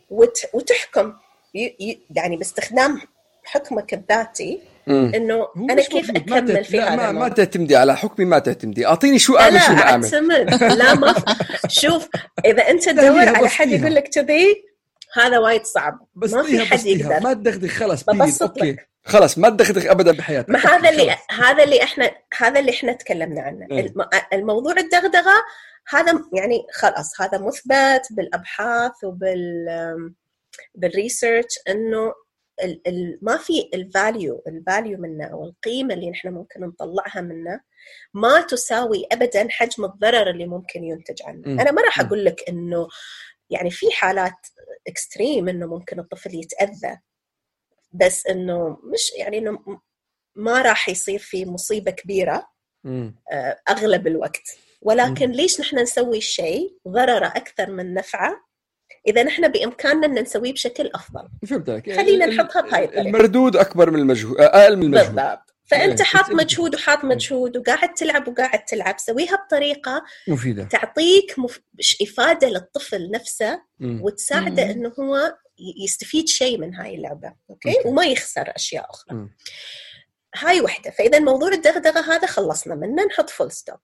وت... وتحكم ي... ي... يعني باستخدام حكمك الذاتي. إنه أنا كيف أكمل في لا، هذا ما, تعتمدي على حكمي ما تعتمدي أعطيني شو اعمل شو لا أعتمد. لا ما ف... شوف إذا أنت تدور على حد. يقول لك كذي هذا وايد صعب. بس ما في حد يقدر. ما تدغدغ خلص بيريد ببسط أوكي. لك. خلص ما تدغدغ ابدا بحياتك. ما هذا اللي خلص. هذا اللي إحنا هذا اللي إحنا تكلمنا عنه. الم... الموضوع الدغدغة هذا يعني خلاص هذا مثبت بالأبحاث وبال بال research إنه ال... ال... ما في ال value ال value منه أو القيمة اللي نحن ممكن نطلعها منه ما تساوي ابدا حجم الضرر اللي ممكن ينتج عنه. أنا ما راح. أقول لك إنه يعني في حالات extreme إنه ممكن الطفل يتأذى بس إنه مش يعني إنه ما راح يصير في مصيبة كبيرة. آه، أغلب الوقت ولكن. ليش نحن نسوي الشيء ضرره أكثر من نفعه إذا نحن بإمكاننا أن نسويه بشكل أفضل. فهمت عليك خلينا ال- نحطها بهاي الطريقة. المردود أكبر من المجهود أقل من المجهود. بالضبط. فأنت إيه، حاط مجهود وحاط مجهود وقاعد تلعب وقاعد تلعب. سويها بطريقة مفيدة. تعطيك مف... إفادة للطفل نفسه. وتساعده مم. إنه هو يستفيد شيء من هاي اللعبة. okay؟ okay. وما يخسر أشياء أخرى. مم. هاي وحدة. فإذا موضوع الدغدغة هذا خلصنا منه. نحط full stop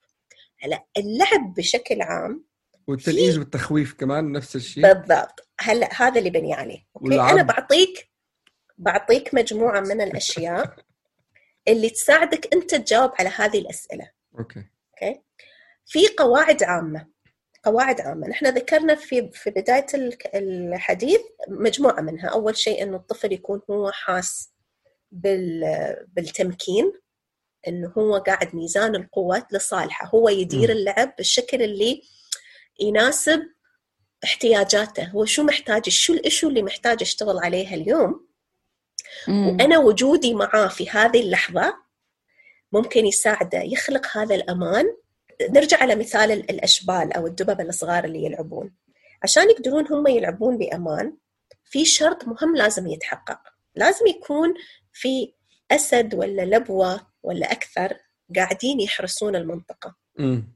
هلا اللعب بشكل عام والتلقيز والتخويف كمان نفس الشيء. بالضبط. هلأ هذا اللي بني عليه okay. أنا بعطيك بعطيك مجموعة من الأشياء اللي تساعدك أنت تجاوب على هذه الأسئلة. okay. okay؟ في قواعد عامة. قواعد عامة. نحن ذكرنا في في بداية الحديث مجموعة منها. أول شيء إنه الطفل يكون هو حاس بال بالتمكين إنه هو قاعد ميزان القوة لصالحه. هو يدير. اللعب بالشكل اللي يناسب احتياجاته. هو شو محتاج؟ شو الاشو اللي محتاج يشتغل عليها اليوم؟ مم. وأنا وجودي معاه في هذه اللحظة ممكن يساعده يخلق هذا الأمان. نرجع على مثال ال- الأشبال أو الدببه الصغار اللي يلعبون. عشان يقدرون هم يلعبون بأمان في شرط مهم لازم يتحقق. لازم يكون في أسد ولا لبوة ولا أكثر قاعدين يحرسون المنطقة. مم.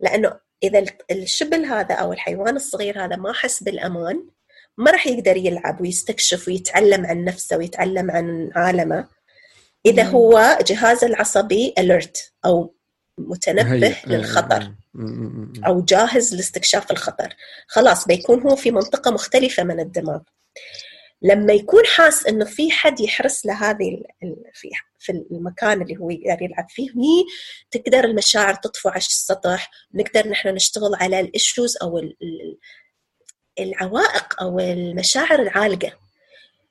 لأنه إذا ال- الشبل هذا أو الحيوان الصغير هذا ما حس بالأمان ما راح يقدر يلعب ويستكشف ويتعلم عن نفسه ويتعلم عن عالمه إذا مم. هو جهازه العصبي alert أو متنبه هي- للخطر. مم. أو جاهز لاستكشاف الخطر خلاص بيكون هو في منطقة مختلفة من الدماغ لما يكون حاس إنه في حد يحرس له هذه في في المكان اللي هو يقدر يلعب فيه هني تقدر المشاعر تطفو على السطح نقدر نحن نشتغل على الايشوز أو ال- ال- العوائق أو المشاعر العالقة.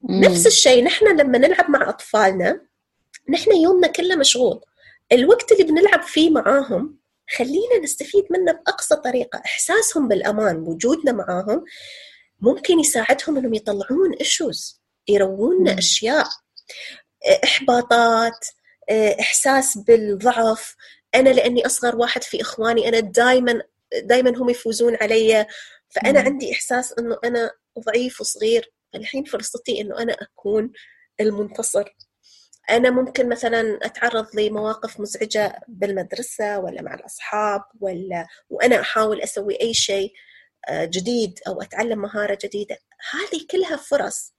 مم. نفس الشيء نحن لما نلعب مع أطفالنا نحن يومنا كله مشغول. الوقت اللي بنلعب فيه معاهم خلينا نستفيد منه بأقصى طريقة. إحساسهم بالأمان وجودنا معاهم ممكن يساعدهم إنهم يطلعون ايشوز يروون. أشياء. إحباطات إحساس بالضعف. أنا لأني أصغر واحد في إخواني أنا دائما دائما هم يفوزون علي. فأنا مم. عندي إحساس إنه أنا ضعيف وصغير. الحين فرصتي إنه أنا أكون المنتصر. أنا ممكن مثلا أتعرض لمواقف مزعجة بالمدرسة ولا مع الأصحاب ولا وأنا أحاول أسوي أي شيء. جديد أو أتعلم مهارة جديدة هذه كلها فرص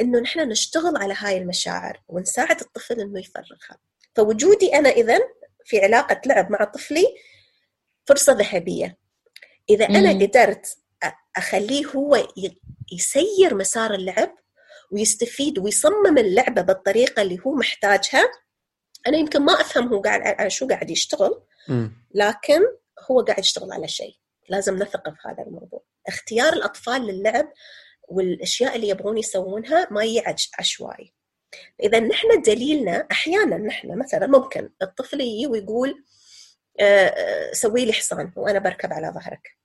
إنه نحن نشتغل على هاي المشاعر ونساعد الطفل إنه يفرغها فوجودي أنا اذا في علاقة لعب مع طفلي فرصة ذهبية إذا أنا مم. قدرت أ- أخليه هو يسير مسار اللعب ويستفيد ويصمم اللعبة بالطريقة اللي هو محتاجها أنا يمكن ما أفهم هو قاعد على شو قاعد يشتغل مم. لكن هو قاعد يشتغل على شيء لازم نثق في هذا الموضوع اختيار الأطفال للعب والأشياء اللي يبغون يسوونها ما يجي عش- عشوائي إذا نحن دليلنا أحيانا نحن مثلا ممكن الطفل يجي ويقول آه، آه، سوي لي حصان وأنا بركب على ظهرك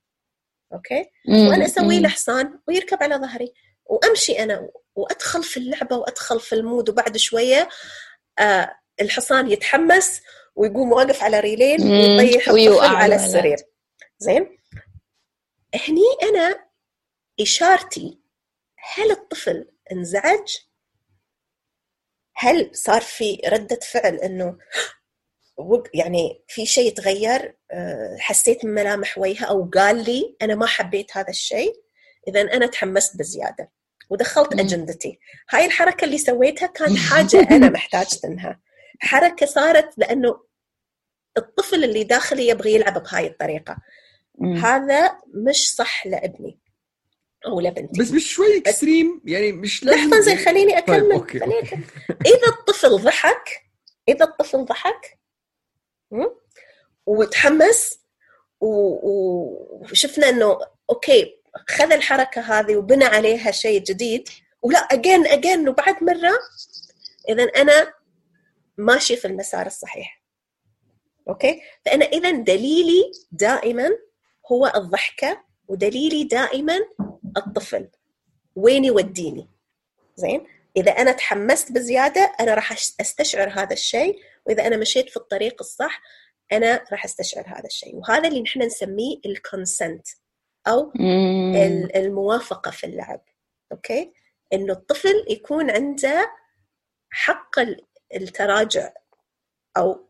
okay. وأنا أسوي. له حصان ويركب على ظهري وأمشي أنا وأدخل في اللعبة وأدخل في ال mood وبعد شوية آه، الحصان يتحمس ويقوم واقف على ريلين. ويطيح الطفل على. السرير زين هني أنا إشارتي هل الطفل انزعج؟ هل صار في ردة فعل إنه وق- يعني في شيء تغير؟ آه، حسيت من ملامح وجهه أو قال لي أنا ما حبيت هذا الشيء اذا أنا تحمست بزيادة ودخلت مم. أجندتي. هاي الحركة اللي سويتها كانت حاجة أنا محتاجة منها حركة صارت لأنه الطفل اللي داخلي يبغى يلعب بهاي الطريقة. مم. هذا مش صح لابني أو لبنتي بس مش شوي extreme يعني مش لازم لحظه زين خليني طيب أكمل okay خليني. أكمل. إذا الطفل ضحك إذا الطفل ضحك? وتحمس وشفنا إنه okay خذ الحركة هذه وبنى عليها شيء جديد ولا again again وبعد مرة اذا أنا ماشي في المسار الصحيح okay فأنا اذا دليلي دائما هو الضحكة ودليلي دائما الطفل. وين يوديني زين إذا أنا تحمست بزيادة أنا راح أستشعر هذا الشيء وإذا أنا مشيت في الطريق الصح أنا راح أستشعر هذا الشيء. وهذا اللي نحن نسميه ال consent أو الموافقة في اللعب. okay؟ إنه الطفل يكون عنده حق ال- التراجع أو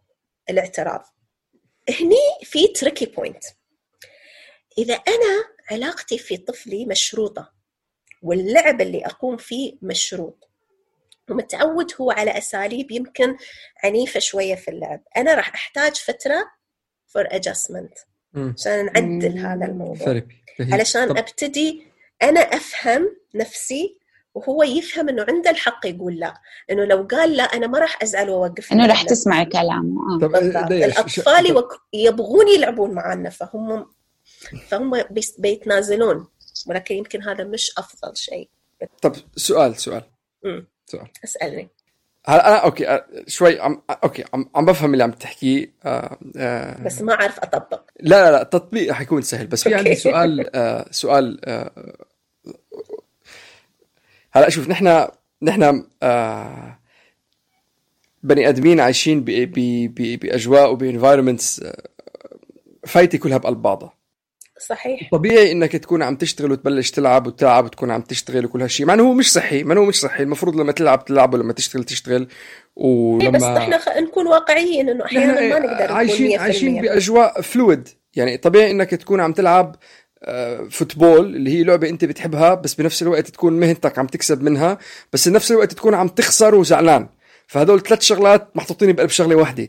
الاعتراض. هني في tricky point إذا أنا علاقتي في طفلي مشروطة واللعب اللي أقوم فيه مشروط ومتعود هو على أساليب يمكن عنيفة شوية في اللعب أنا راح أحتاج فترة for adjustment مم. عشان نعدل. هذا الموضوع therapy علشان طب أبتدي أنا أفهم نفسي وهو يفهم إنه عنده الحق يقول لا إنه لو قال لا أنا ما راح أزعل وأوقف إنه رح اللعب. تسمعي كلامه آه. ش- الأطفال يبغون يلعبون معنا فهم فهم بيتنازلون ولكن يمكن هذا مش أفضل شيء. طب سؤال سؤال. أمم، سؤال. أسألني. هلا أنا okay شوي عم okay عم, عم بفهم اللي عم تحكيه آه آه بس ما أعرف أطبق. لا لا لا التطبيق حيكون سهل بس في عندي. سؤال آه سؤال آه هلا شوف نحن نحن آه بني آدمين عايشين بأجواء وب environments فايتة كلها بقلب بعضها. صحيح. طبيعي إنك تكون عم تشتغل وتبلش تلعب وتلعب وتكون عم تشتغل وكل هالشيء مع إنه هو مش صحي مع إنه هو مش صحي. المفروض لما تلعب تلعب ولما تشتغل تشتغل. إيه ولما بس إحنا خ... نكون واقعيين إنه أحيانا ما نقدر عايشين نقول 100% عايشين بأجواء فلويد يعني طبيعي إنك تكون عم تلعب آه، فوتبول اللي هي لعبة أنت بتحبها بس بنفس الوقت تكون مهنتك عم تكسب منها بس بنفس الوقت تكون عم تخسر وزعلان. فهدول ثلاث شغلات محطوطين بقلب شغلة واحدة.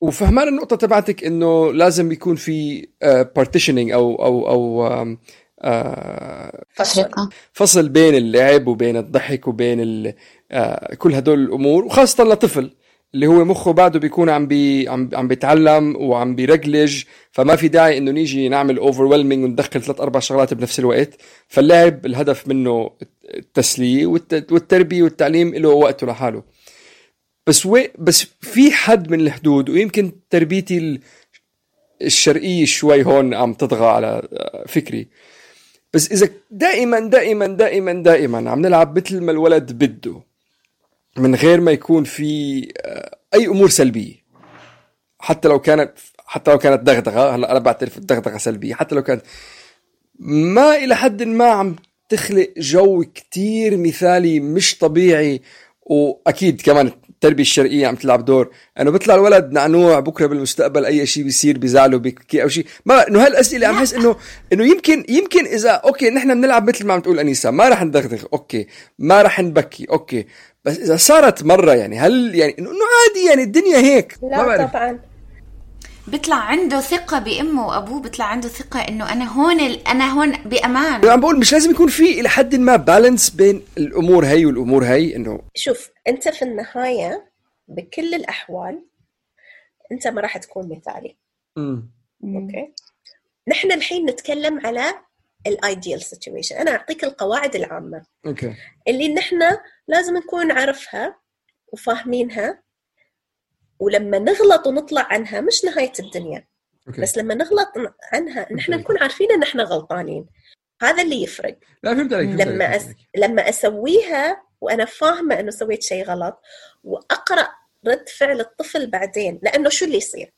وفهمان النقطة تبعتك إنه لازم يكون في partitioning أو أو أو آم، آه، فصل. تفرقة فصل بين اللعب وبين الضحك وبين آه، كل هدول الأمور وخاصة لطفل اللي هو مخه بعده بيكون عم بي عم عم بيتعلم وعم بيرجلج فما في داعي إنه نيجي نعمل overwhelming وندخل ثلاث أربع شغلات بنفس الوقت. فاللعب الهدف منه التسلية والت- والتربية والتعليم له وقته لحاله. بس وي بس في حد من الحدود ويمكن تربيتي ال- الشرقية شوي هون عم تطغى على آه، فكري. بس إذا دائما دائما دائما دائما عم نلعب مثل ما الولد بده من غير ما يكون في آه، أي أمور سلبية. حتى لو كانت حتى لو كانت دغدغة هلأ أنا بعترف الدغدغة سلبية. حتى لو كانت ما إلى حد ما عم تخلق جو كتير مثالي مش طبيعي وأكيد كمان التربية الشرقية عم تلعب دور. انه بيطلع الولد نعنوع بكره بالمستقبل أي شيء بيصير بيزعله بيبكي أو شيء ما إنه هالأسئلة عم حس انه إنه يمكن يمكن اذا okay نحن بنلعب مثل ما عم تقول أنيسة. ما راح ندغدغ okay. ما راح نبكي okay. بس إذا صارت مرة يعني هل يعني انه عادي يعني الدنيا هيك. لا طبعا. بيطلع عنده ثقة بأمه وأبوه بيطلع عنده ثقة إنه أنا هون ال- أنا هون بأمان. أنا عم بقول مش لازم يكون في إلى حد ما balance بين الأمور هي والأمور هي إنه شوف أنت في النهاية بكل الأحوال أنت ما راح تكون مثالي. okay؟ نحن الحين نتكلم على ال ideal situation أنا أعطيك القواعد العامة. okay. اللي نحن لازم نكون نعرفها وفاهمينها ولما نغلط ونطلع عنها مش نهاية الدنيا. okay. بس لما نغلط عنها نحن نكون عارفين إن إحنا غلطانين. هذا اللي يفرق. لا فهمت عليك فهمت لما عليك، أس... لما أسويها وأنا فاهمة إنه سويت شيء غلط وأقرأ رد فعل الطفل بعدين لأنه شو اللي يصير؟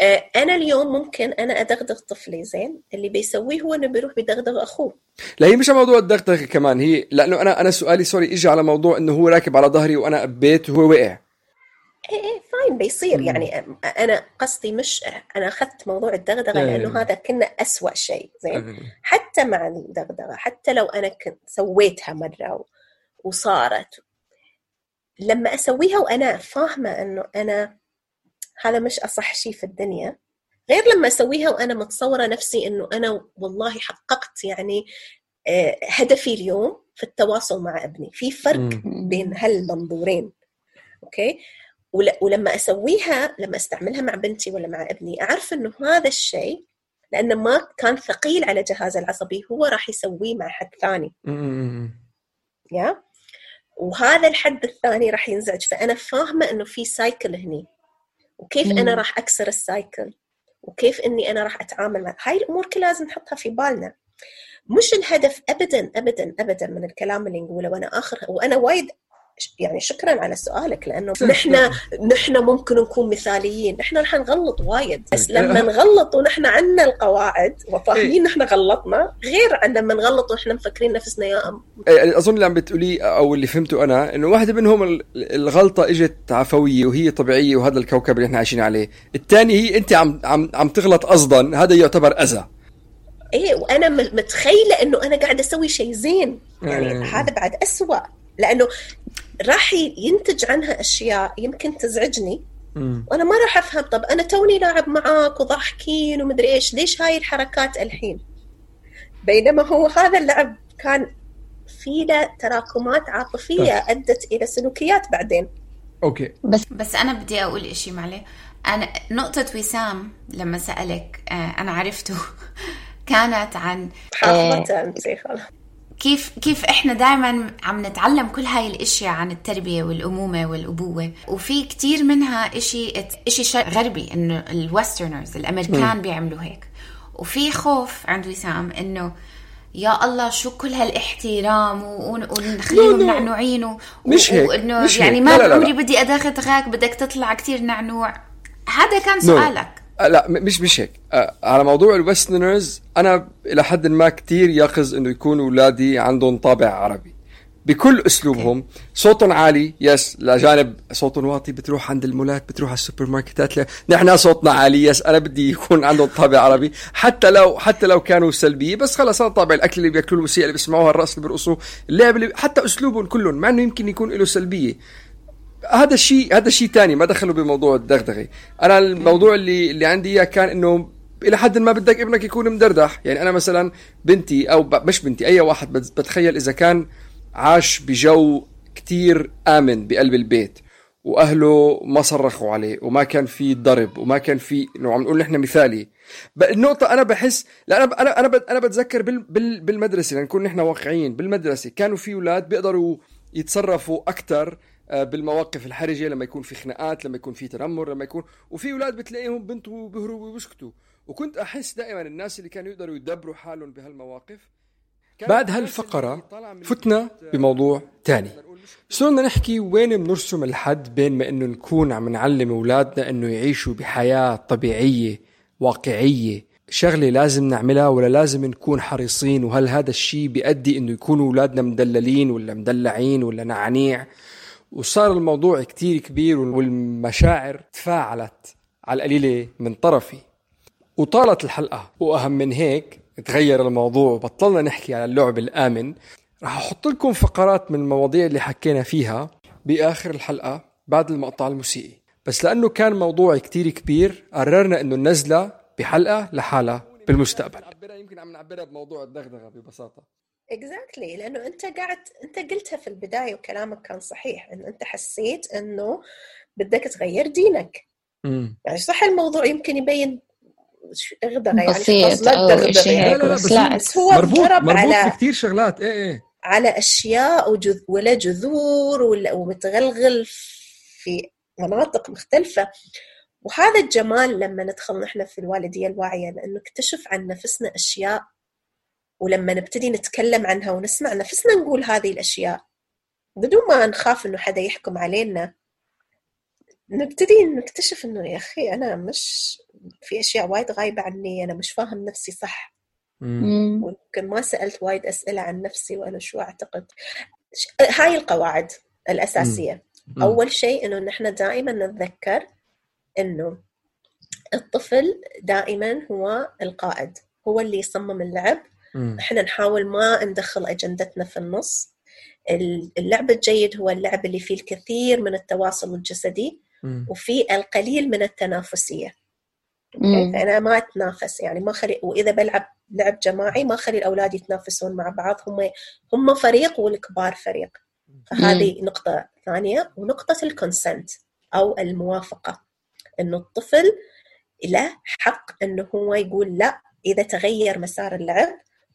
آه، أنا اليوم ممكن أنا أدغدغ طفلي زين؟ اللي بيسويه هو إنه بيروح بيدغدغ أخوه. لا هي مش موضوع الدغدغة كمان هي لأنه أنا أنا سؤالي sorry اجى على موضوع إنه هو راكب على ظهري وأنا قبيت وهو وقع. إيه إيه فاين بيصير. يعني أنا قصدي مش أنا أخذت موضوع الدغدغة إيه. لأنه هذا كنا أسوأ شيء زين؟ حتى مع الدغدغة حتى لو أنا كنت سويتها مرة وصارت لما أسويها وأنا فاهمة إنه أنا هذا مش أصح شيء في الدنيا غير لما أسويها وأنا متصورة نفسي إنه أنا والله حققت يعني آه، هدفي اليوم في التواصل مع ابني. في فرق. بين هالمنظورين okay؟ ولما أسويها لما أستعملها مع بنتي ولا مع ابني أعرف إنه هذا الشيء لأنه ما كان ثقيل على جهازه العصبي هو راح يسويه مع حد ثاني. yeah؟ وهذا الحد الثاني راح ينزعج فأنا فاهمة إنه في cycle هني. وكيف مم. أنا راح أكسر ال cycle وكيف إني أنا راح أتعامل مع هاي الأمور كلها لازم نحطها في بالنا. مش الهدف ابدا ابدا ابدا من الكلام اللي نقوله وأنا آخر وأنا وايد يعني شكرا على سؤالك لأنه نحن نحن ممكن نكون مثاليين نحن رح نغلط وايد. بس لما نغلط ونحن عنا القواعد وفاهمين نحن غلطنا غير عن لما نغلط ونحن مفكرين نفسنا يا أم. إيه، أظن اللي عم بتقوليه أو اللي فهمته أنا إنه واحدة منهم ال- الغلطة إجت عفوية وهي طبيعية وهذا الكوكب اللي إحنا عايشين عليه. الثاني هي أنت عم عم عم تغلط قصدا هذا يعتبر أذى. إيه وأنا متخيلة إنه أنا قاعدة أسوي شيء زين. يعني مم. هذا بعد أسوأ. لأنه راح ينتج عنها أشياء يمكن تزعجني. وأنا ما راح أفهم طب أنا توني لاعب معاك وضاحكين ومدري إيش ليش هاي الحركات الحين؟ بينما هو هذا اللعب كان في له تراكمات عاطفية أدت إلى سلوكيات بعدين. أوكي. بس أنا بدي أقول إشي معلي. أنا نقطة وسام لما سألك آه، أنا عرفته كانت عن حافظتها انت خلاص. كيف كيف إحنا دائما عم نتعلم كل هاي الأشياء عن التربية والأمومة والأبوة وفي كتير منها إشي إشي غربي إنه الويسترنرز الأمريكان بيعملوا هيك وفي خوف عند وسام إنه يا الله شو كل هالإحترام ونخليهم. نعنوعين و- مش هيك، وإنه مش يعني هيك. ما لا، لا، لا. بعمري بدي ادغدغك بدك تطلع كتير نعنوع هذا كان. سؤالك لا م- مش مش هيك. آه، على موضوع ال westerners أنا إلى حد ما كتير يقظ إنه يكونوا اولادي عندهم طابع عربي. بكل أسلوبهم صوتهم عالي yes لجانب صوتهم واطي بتروح عند المولات بتروح على السوبر ماركتات لا. نحن صوتنا عالي yes أنا بدي يكون عندهم طابع عربي. حتى لو حتى لو كانوا سلبية بس خلص أنا طابع الأكل اللي بيأكلوه الموسيقى اللي بيسمعوها الرقص اللي بيرقصوا اللعب اللي حتى أسلوبهم كلهم مع إنه يمكن يكون له سلبية. هذا الشيء هذا شيء ثاني ما دخلوا بموضوع الدغدغة أنا الموضوع اللي اللي عندي إياه كان إنه إلى حد ما بدك ابنك يكون مدردح يعني أنا مثلا بنتي أو. مش بنتي أي واحد بت- بتخيل إذا كان عاش بجو كتير آمن بقلب البيت وأهله ما صرخوا عليه وما كان في ضرب وما كان في إنه عم نقول نحن مثالي النقطة أنا بحس لا أنا أنا أنا أنا بتذكر بال بال بالمدرسة لنكون نحن واقعيين بالمدرسة كانوا في أولاد بيقدروا يتصرفوا أكثر بالمواقف الحرجة لما يكون في خناقات لما يكون في تنمر لما يكون وفي أولاد بتلاقيهم بنتوا بيهربوا وبيسكتوا. وكنت أحس دائما الناس اللي كانوا يقدروا يدبروا حالهم بهالمواقف بعد هالفقرة فتنا بيت- بموضوع تاني. صرنا نحكي وين بنرسم الحد بين ما إنه نكون عم نعلم أولادنا إنه يعيشوا بحياة طبيعية واقعية شغلة لازم نعملها ولا لازم نكون حريصين؟ وهل هذا الشيء بيؤدي إنه يكونوا أولادنا مدللين ولا مدلعين ولا نعنيع؟ وصار الموضوع كتير كبير والمشاعر تفاعلت على القليلة من طرفي. وطالت الحلقة. وأهم من هيك تغير الموضوع وبطلنا نحكي على اللعب الآمن. راح أحط لكم فقرات من المواضيع اللي حكينا فيها بآخر الحلقة بعد المقطع الموسيقي. بس لأنه كان موضوع كتير كبير قررنا إنه ننزلها بحلقة لحالها بالمستقبل. يمكن عم نعبرها بموضوع الدغدغة ببساطة. اكزاكتلي exactly. لأنه أنت قاعد أنت قلتها في البداية وكلامك كان صحيح انه أنت حسيت إنه بدك تغير دينك. امم يعني صح الموضوع يمكن يبين دغدغه يعني بسيط دغدغة إشي يعني. هيك لا، لا، بس بس لا. بس هو مربوط مربوط على بكثير شغلات إيه إيه. على أشياء وجذ... ولا جذور ولا ومتغلغل في مناطق مختلفة. وهذا الجمال لما ندخل نحن في الوالدية الواعية لأنه نكتشف عن نفسنا أشياء ولما نبتدي نتكلم عنها ونسمع نفسنا نقول هذه الأشياء بدون ما نخاف إنه حدا يحكم علينا نبتدي نكتشف إنه يا أخي أنا مش في أشياء وايد غايبة عني أنا مش فاهم نفسي صح. ويمكن ما سألت وايد أسئلة عن نفسي وأنا شو أعتقد هاي القواعد الأساسية مم. أول شيء إنه نحن دائما نتذكر إنه الطفل دائما هو القائد هو اللي يصمم اللعب. إحنا نحاول ما ندخل أجندتنا في النص. ال- اللعب الجيد هو اللعب اللي فيه الكثير من التواصل الجسدي. وفيه القليل من. okay؟ فأنا ما أتنافس يعني ما خلي وإذا بلعب لعب جماعي ما خلي الأولاد يتنافسون مع بعض. هم هم فريق والكبار فريق. فهذه نقطة ثانية ونقطة ال consent أو الموافقة. إنه الطفل له حق إنه هو يقول لا إذا تغير مسار اللعب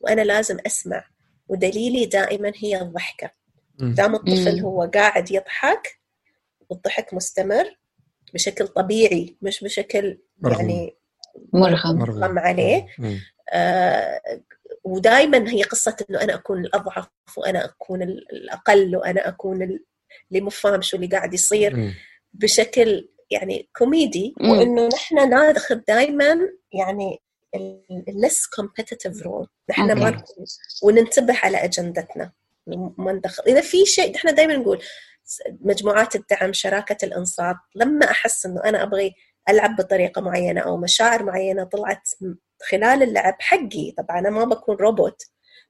وأنا لازم أسمع ودليلي دائما هي الضحكة. دام الطفل. هو قاعد يضحك والضحك مستمر بشكل طبيعي مش بشكل مرغوم. يعني مرغم مرغم عليه. آه ودائما هي قصة إنه أنا أكون الأضعف وأنا أكون ال- الأقل وأنا أكون ال- اللي مو فاهم شو اللي قاعد يصير. بشكل يعني كوميدي. وإنه نحن ناخذ دائما يعني ال less competitive role نحن ما okay. نكون وننتبه على أجندتنا. ما ندخل إذا في شيء نحن دائما نقول مجموعات الدعم شراكة الإنصات لما أحس إنه أنا أبغي ألعب بطريقة معينة أو مشاعر معينة طلعت خلال اللعب حقي. طبعا أنا ما بكون روبوت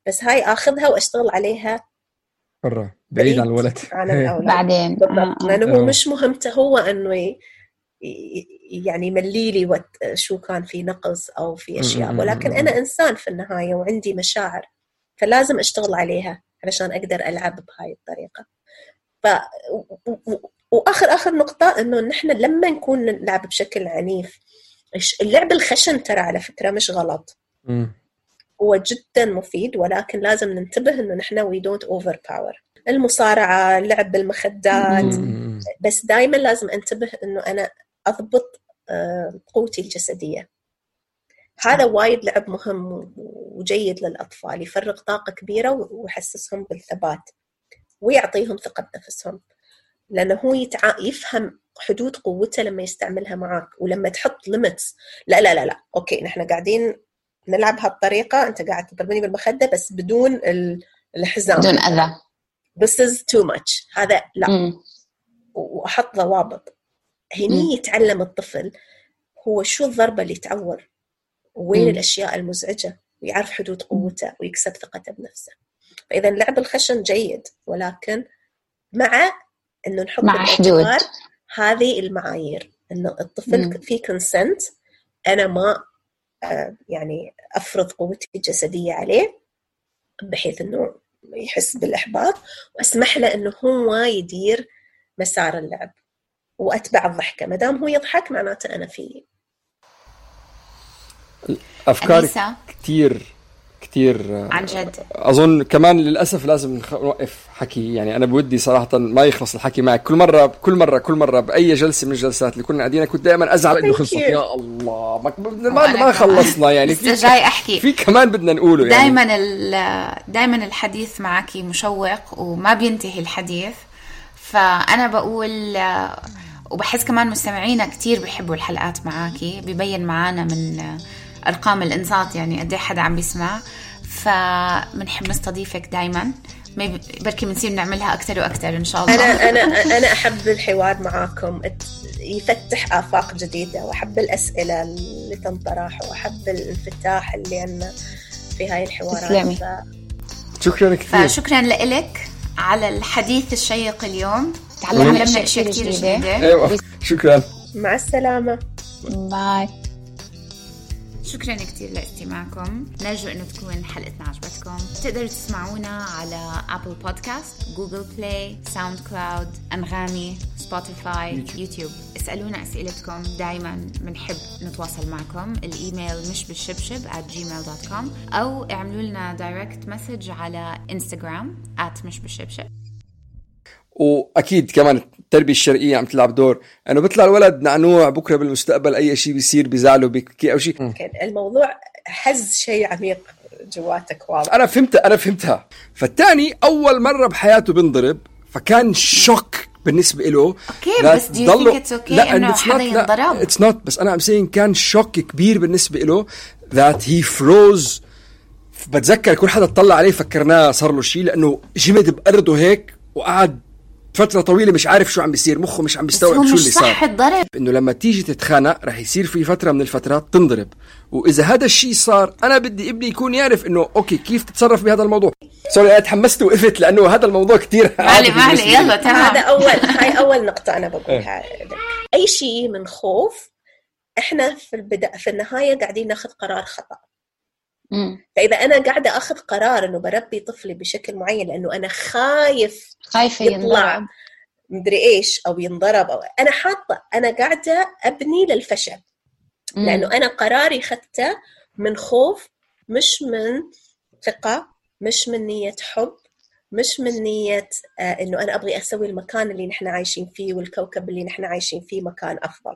بس هاي آخذها وأشتغل عليها برا بعيد عن الولد. عن الأولاد. بعدين. بالضبط. آه، آه. لأنه هو آه. مش مهمته هو أنه يعني يملي لي شو كان في نقص أو في أشياء. ولكن أنا إنسان في النهاية وعندي مشاعر فلازم أشتغل عليها علشان أقدر ألعب بهاي الطريقة. ف وآخر آخر نقطة إنه نحن لما نكون نلعب بشكل عنيف اللعب الخشن ترى على فكرة مش غلط. هو جدا مفيد ولكن لازم ننتبه إنه نحن we don't overpower المصارعة اللعب بالمخدات. بس دائما لازم أنتبه إنه أنا أضبط آه، قوتي الجسدية. هذا وايد لعب مهم وجيد للأطفال يفرغ طاقة كبيرة ويحسسهم بالثبات ويعطيهم ثقة بنفسهم. لأنه هو يتع... يفهم حدود قوته لما يستعملها معك ولما تحط limits لا لا لا لا. أوكي نحن قاعدين نلعب هالطريقة. أنت قاعد تضربني بالمخدة بس بدون ال... الحزام. بدون أذى. This is too much. هذا لا. مم. وأحط ضوابط. هني. يتعلم الطفل هو شو الضربة اللي تعور وين مم. الأشياء المزعجة ويعرف حدود قوته ويكسب ثقته بنفسه فاذا اللعب الخشن جيد ولكن مع إنه نحط مع حدود. هذه المعايير إنه الطفل مم. في كونسنت أنا ما آه، يعني أفرض قوتي الجسدية عليه بحيث إنه يحس بالإحباط وأسمح له إنه هو يدير مسار اللعب وأتبع الضحكة ما دام هو يضحك معناته أنا في افكار أنيسة كثير كثير عن جد. أظن كمان للأسف لازم نخ- نوقف حكي. يعني أنا بودي صراحة ما يخلص الحكي معك كل مره كل مره كل مرة بأي جلسة من الجلسات اللي كنا قاعدين كنت دائما أزعل إنه خلصت. يا الله ما ما, ما. خلصنا. يعني في جاي أحكي. في كمان بدنا نقوله يعني. دائما دائما الحديث معك مشوق وما بينتهي الحديث. فأنا بقول وبحس كمان مستمعينا كتير بيحبوا الحلقات معاكي ببين معانا من أرقام الإنصات يعني قد إيه حدا عم بيسمع. فبنحب نستضيفك دائما بركي بنصير نعملها أكثر وأكثر إن شاء الله. أنا أنا أنا أحب الحوار معاكم. يفتح آفاق جديدة. وأحب الأسئلة اللي تنطرح. وأحب الانفتاح اللي عندنا في هاي الحوارات. تسلمي. ف- شكرا كثير. فشكرا لك على الحديث الشيق اليوم. تعلمنا اشياء كثير جديده أيوه. شكرا. مع السلامة. bye. شكرا كثير لاستماعكم. نرجو إنه تكون حلقتنا عجبتكم. تقدروا تسمعونا على Apple Podcasts Google Play SoundCloud انغامي Spotify YouTube اسألونا أسئلتكم. دائما بنحب نتواصل معكم. الإيميل مش بالشبشب at gmail.com أو اعملوا لنا direct message على Instagram at مش بالشبشب وأكيد كمان التربية الشرقية عم تلعب دور. إنه بيطلع الولد نعنوع بكرة بالمستقبل أي شيء بيصير بيزعله بيبكي أو شيء الموضوع حز شيء عميق جواتك واضح. أنا فهمتها أنا فهمتها. فالتاني أول مرة بحياته بنضرب فكان shock بالنسبة له. Okay بس think it's okay إنه حدا ينضرب؟ it's not بس أنا عم saying كان shock كبير بالنسبة له that he froze بتذكر كل حدا اطلع عليه فكرناه صار له شيء لأنه جمد بأرضه هيك وقعد فترة طويلة مش عارف شو عم بيصير مخه مش عم بيستوعب شو اللي صار. صح الضرب. إنه لما تيجي تتخانق رح يصير في فترة من الفترات تنضرب. وإذا هذا الشيء صار أنا بدي ابني يكون يعرف إنه okay كيف تتصرف بهذا الموضوع؟ sorry أنا تحمست وقفت لأنه هذا الموضوع كثير معلي معلي يلا هذا تمام. أول هاي أول نقطة أنا بقولها. لك أي شيء من خوف إحنا في البدا في النهاية قاعدين ناخذ قرار خطأ. فإذا أنا قاعدة أخذ قرار إنه بربي طفلي بشكل معين لأنه أنا خايف خايفة يطلع مدري إيش أو ينضرب أو أنا حاطة أنا قاعدة أبني للفشل. مم. لأنه أنا قراري اخذته من خوف مش من ثقة مش من نية حب مش من نية آه إنه أنا أبغى أسوي المكان اللي نحن عايشين فيه والكوكب اللي نحن عايشين فيه مكان أفضل.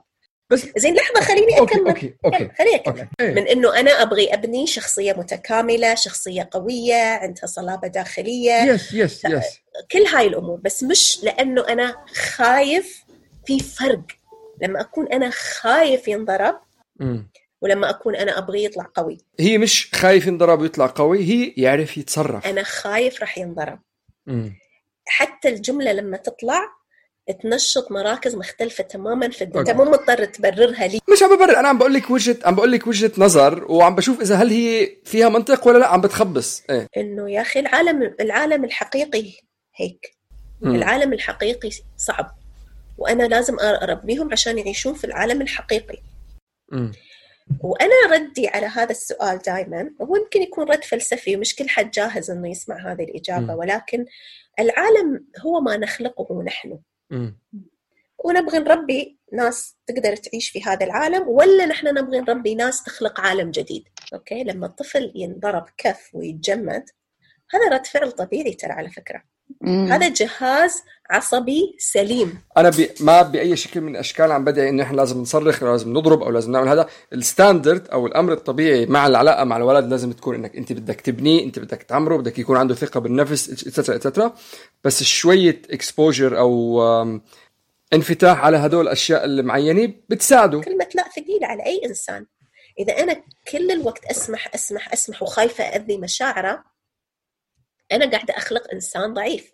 بس زين لحظة خليني okay أكمل. Okay okay. خليني أكمل. Okay. إيه. من إنه أنا أبغي أبني شخصية متكاملة شخصية قوية عندها صلابة داخلية. yes yes yes كل هاي الأمور بس مش لأنه أنا خايف في فرق. لما أكون أنا خايف ينضرب مم. ولما أكون أنا أبغى يطلع قوي. هي مش خايف ينضرب ويطلع قوي هي يعرف يتصرف. أنا خايف راح ينضرب. مم. حتى الجملة لما تطلع تنشط مراكز مختلفة تماما في الدنيا. أنت مو مضطر تبررها لي مش عم ببرر أنا عم بقول لك وجهه عم بقول لك وجهة نظر وعم بشوف إذا هل هي فيها منطق ولا لا عم بتخبص إيه إنه يا أخي العالم العالم الحقيقي هيك مم. العالم الحقيقي صعب وأنا لازم أربيهم عشان يعيشون في العالم الحقيقي مم. وأنا ردي على هذا السؤال دائما هو يمكن يكون رد فلسفي ومش كل حد جاهز إنه يسمع هذه الإجابة مم. ولكن العالم هو ما نخلقه نحن مم. ونبغى نربي ناس تقدر تعيش في هذا العالم ولا نحن نبغى نربي ناس تخلق عالم جديد أوكي لما الطفل ينضرب كف ويتجمد هذا رد فعل طبيعي ترى على فكرة مم. هذا جهاز عصبي سليم. أنا بي ما بأي شكل من الأشكال عم بدعي انه إحنا لازم نصرخ أو لازم نضرب أو لازم نعمل هذا. ال standard أو الأمر الطبيعي مع العلاقة مع الولد لازم تكون إنك أنت بدك تبنيه أنت بدك تعمره بدك يكون عنده ثقة بالنفس et cetera et cetera بس شوية exposure أو انفتاح على هدول الأشياء المعينة بتساعده. كلمة لا ثقيلة على أي إنسان. إذا أنا كل الوقت أسمح أسمح أسمح وخايفة أذي مشاعره أنا قاعدة أخلق إنسان ضعيف.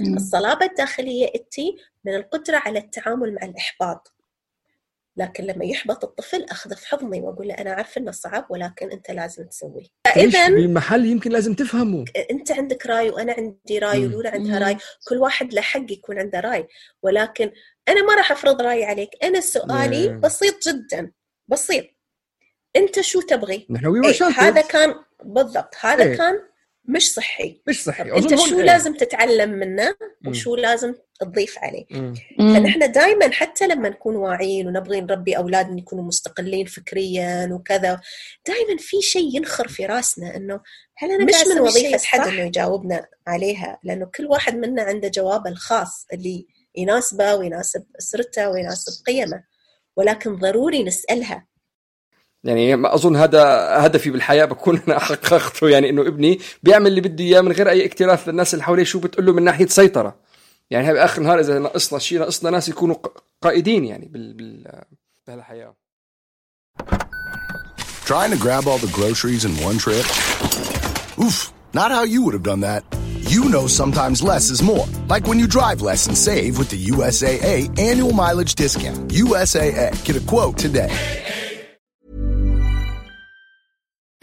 مم. الصلابة الداخلية أتي من القدرة على التعامل مع الإحباط. لكن لما يحبط الطفل أخذه في حضني وأقول له أنا عارفة إنه صعب ولكن أنت لازم تسويه. فإذا بمحل يمكن لازم تفهمه. أنت عندك رأي وأنا عندي رأي مم. ولولا عندها مم. رأي. كل واحد له حق يكون عنده رأي. ولكن أنا ما راح أفرض رأيي عليك. أنا سؤالي نعم. بسيط جدا. بسيط. أنت شو تبغي؟ نحن إيه هذا كان بالضبط. هذا إيه. كان مش صحي مش صحي أنت شو إيه. لازم تتعلم منه مم. وشو لازم تضيف عليه. فنحن دائما حتى لما نكون واعيين ونبغي نربي أولادنا يكونوا مستقلين فكريا وكذا دائما في شيء ينخر في راسنا إنه هل أنا مش من الشيء حد؟ إنه يجاوبنا عليها لأنه كل واحد منا عنده جوابه الخاص اللي يناسبه ويناسب أسرته ويناسب قيمه ولكن ضروري نسألها يعني ما أظن هذا هدفي بالحياة بكون أنا حققته يعني إنه ابني بيعمل اللي بده إياه من غير أي اكتراث للناس اللي حواليه شو بتقول له من ناحية سيطرة يعني بآخر النهار إذا ناقصنا شيء ناقصنا ناس يكونوا قائدين يعني بال بال بهالحياة Trying to grab all the groceries in one trip? Oof, not how you would have done that. You know sometimes less is more. Like when you drive less and save with the USAA annual mileage discount. USAA. Get a quote today.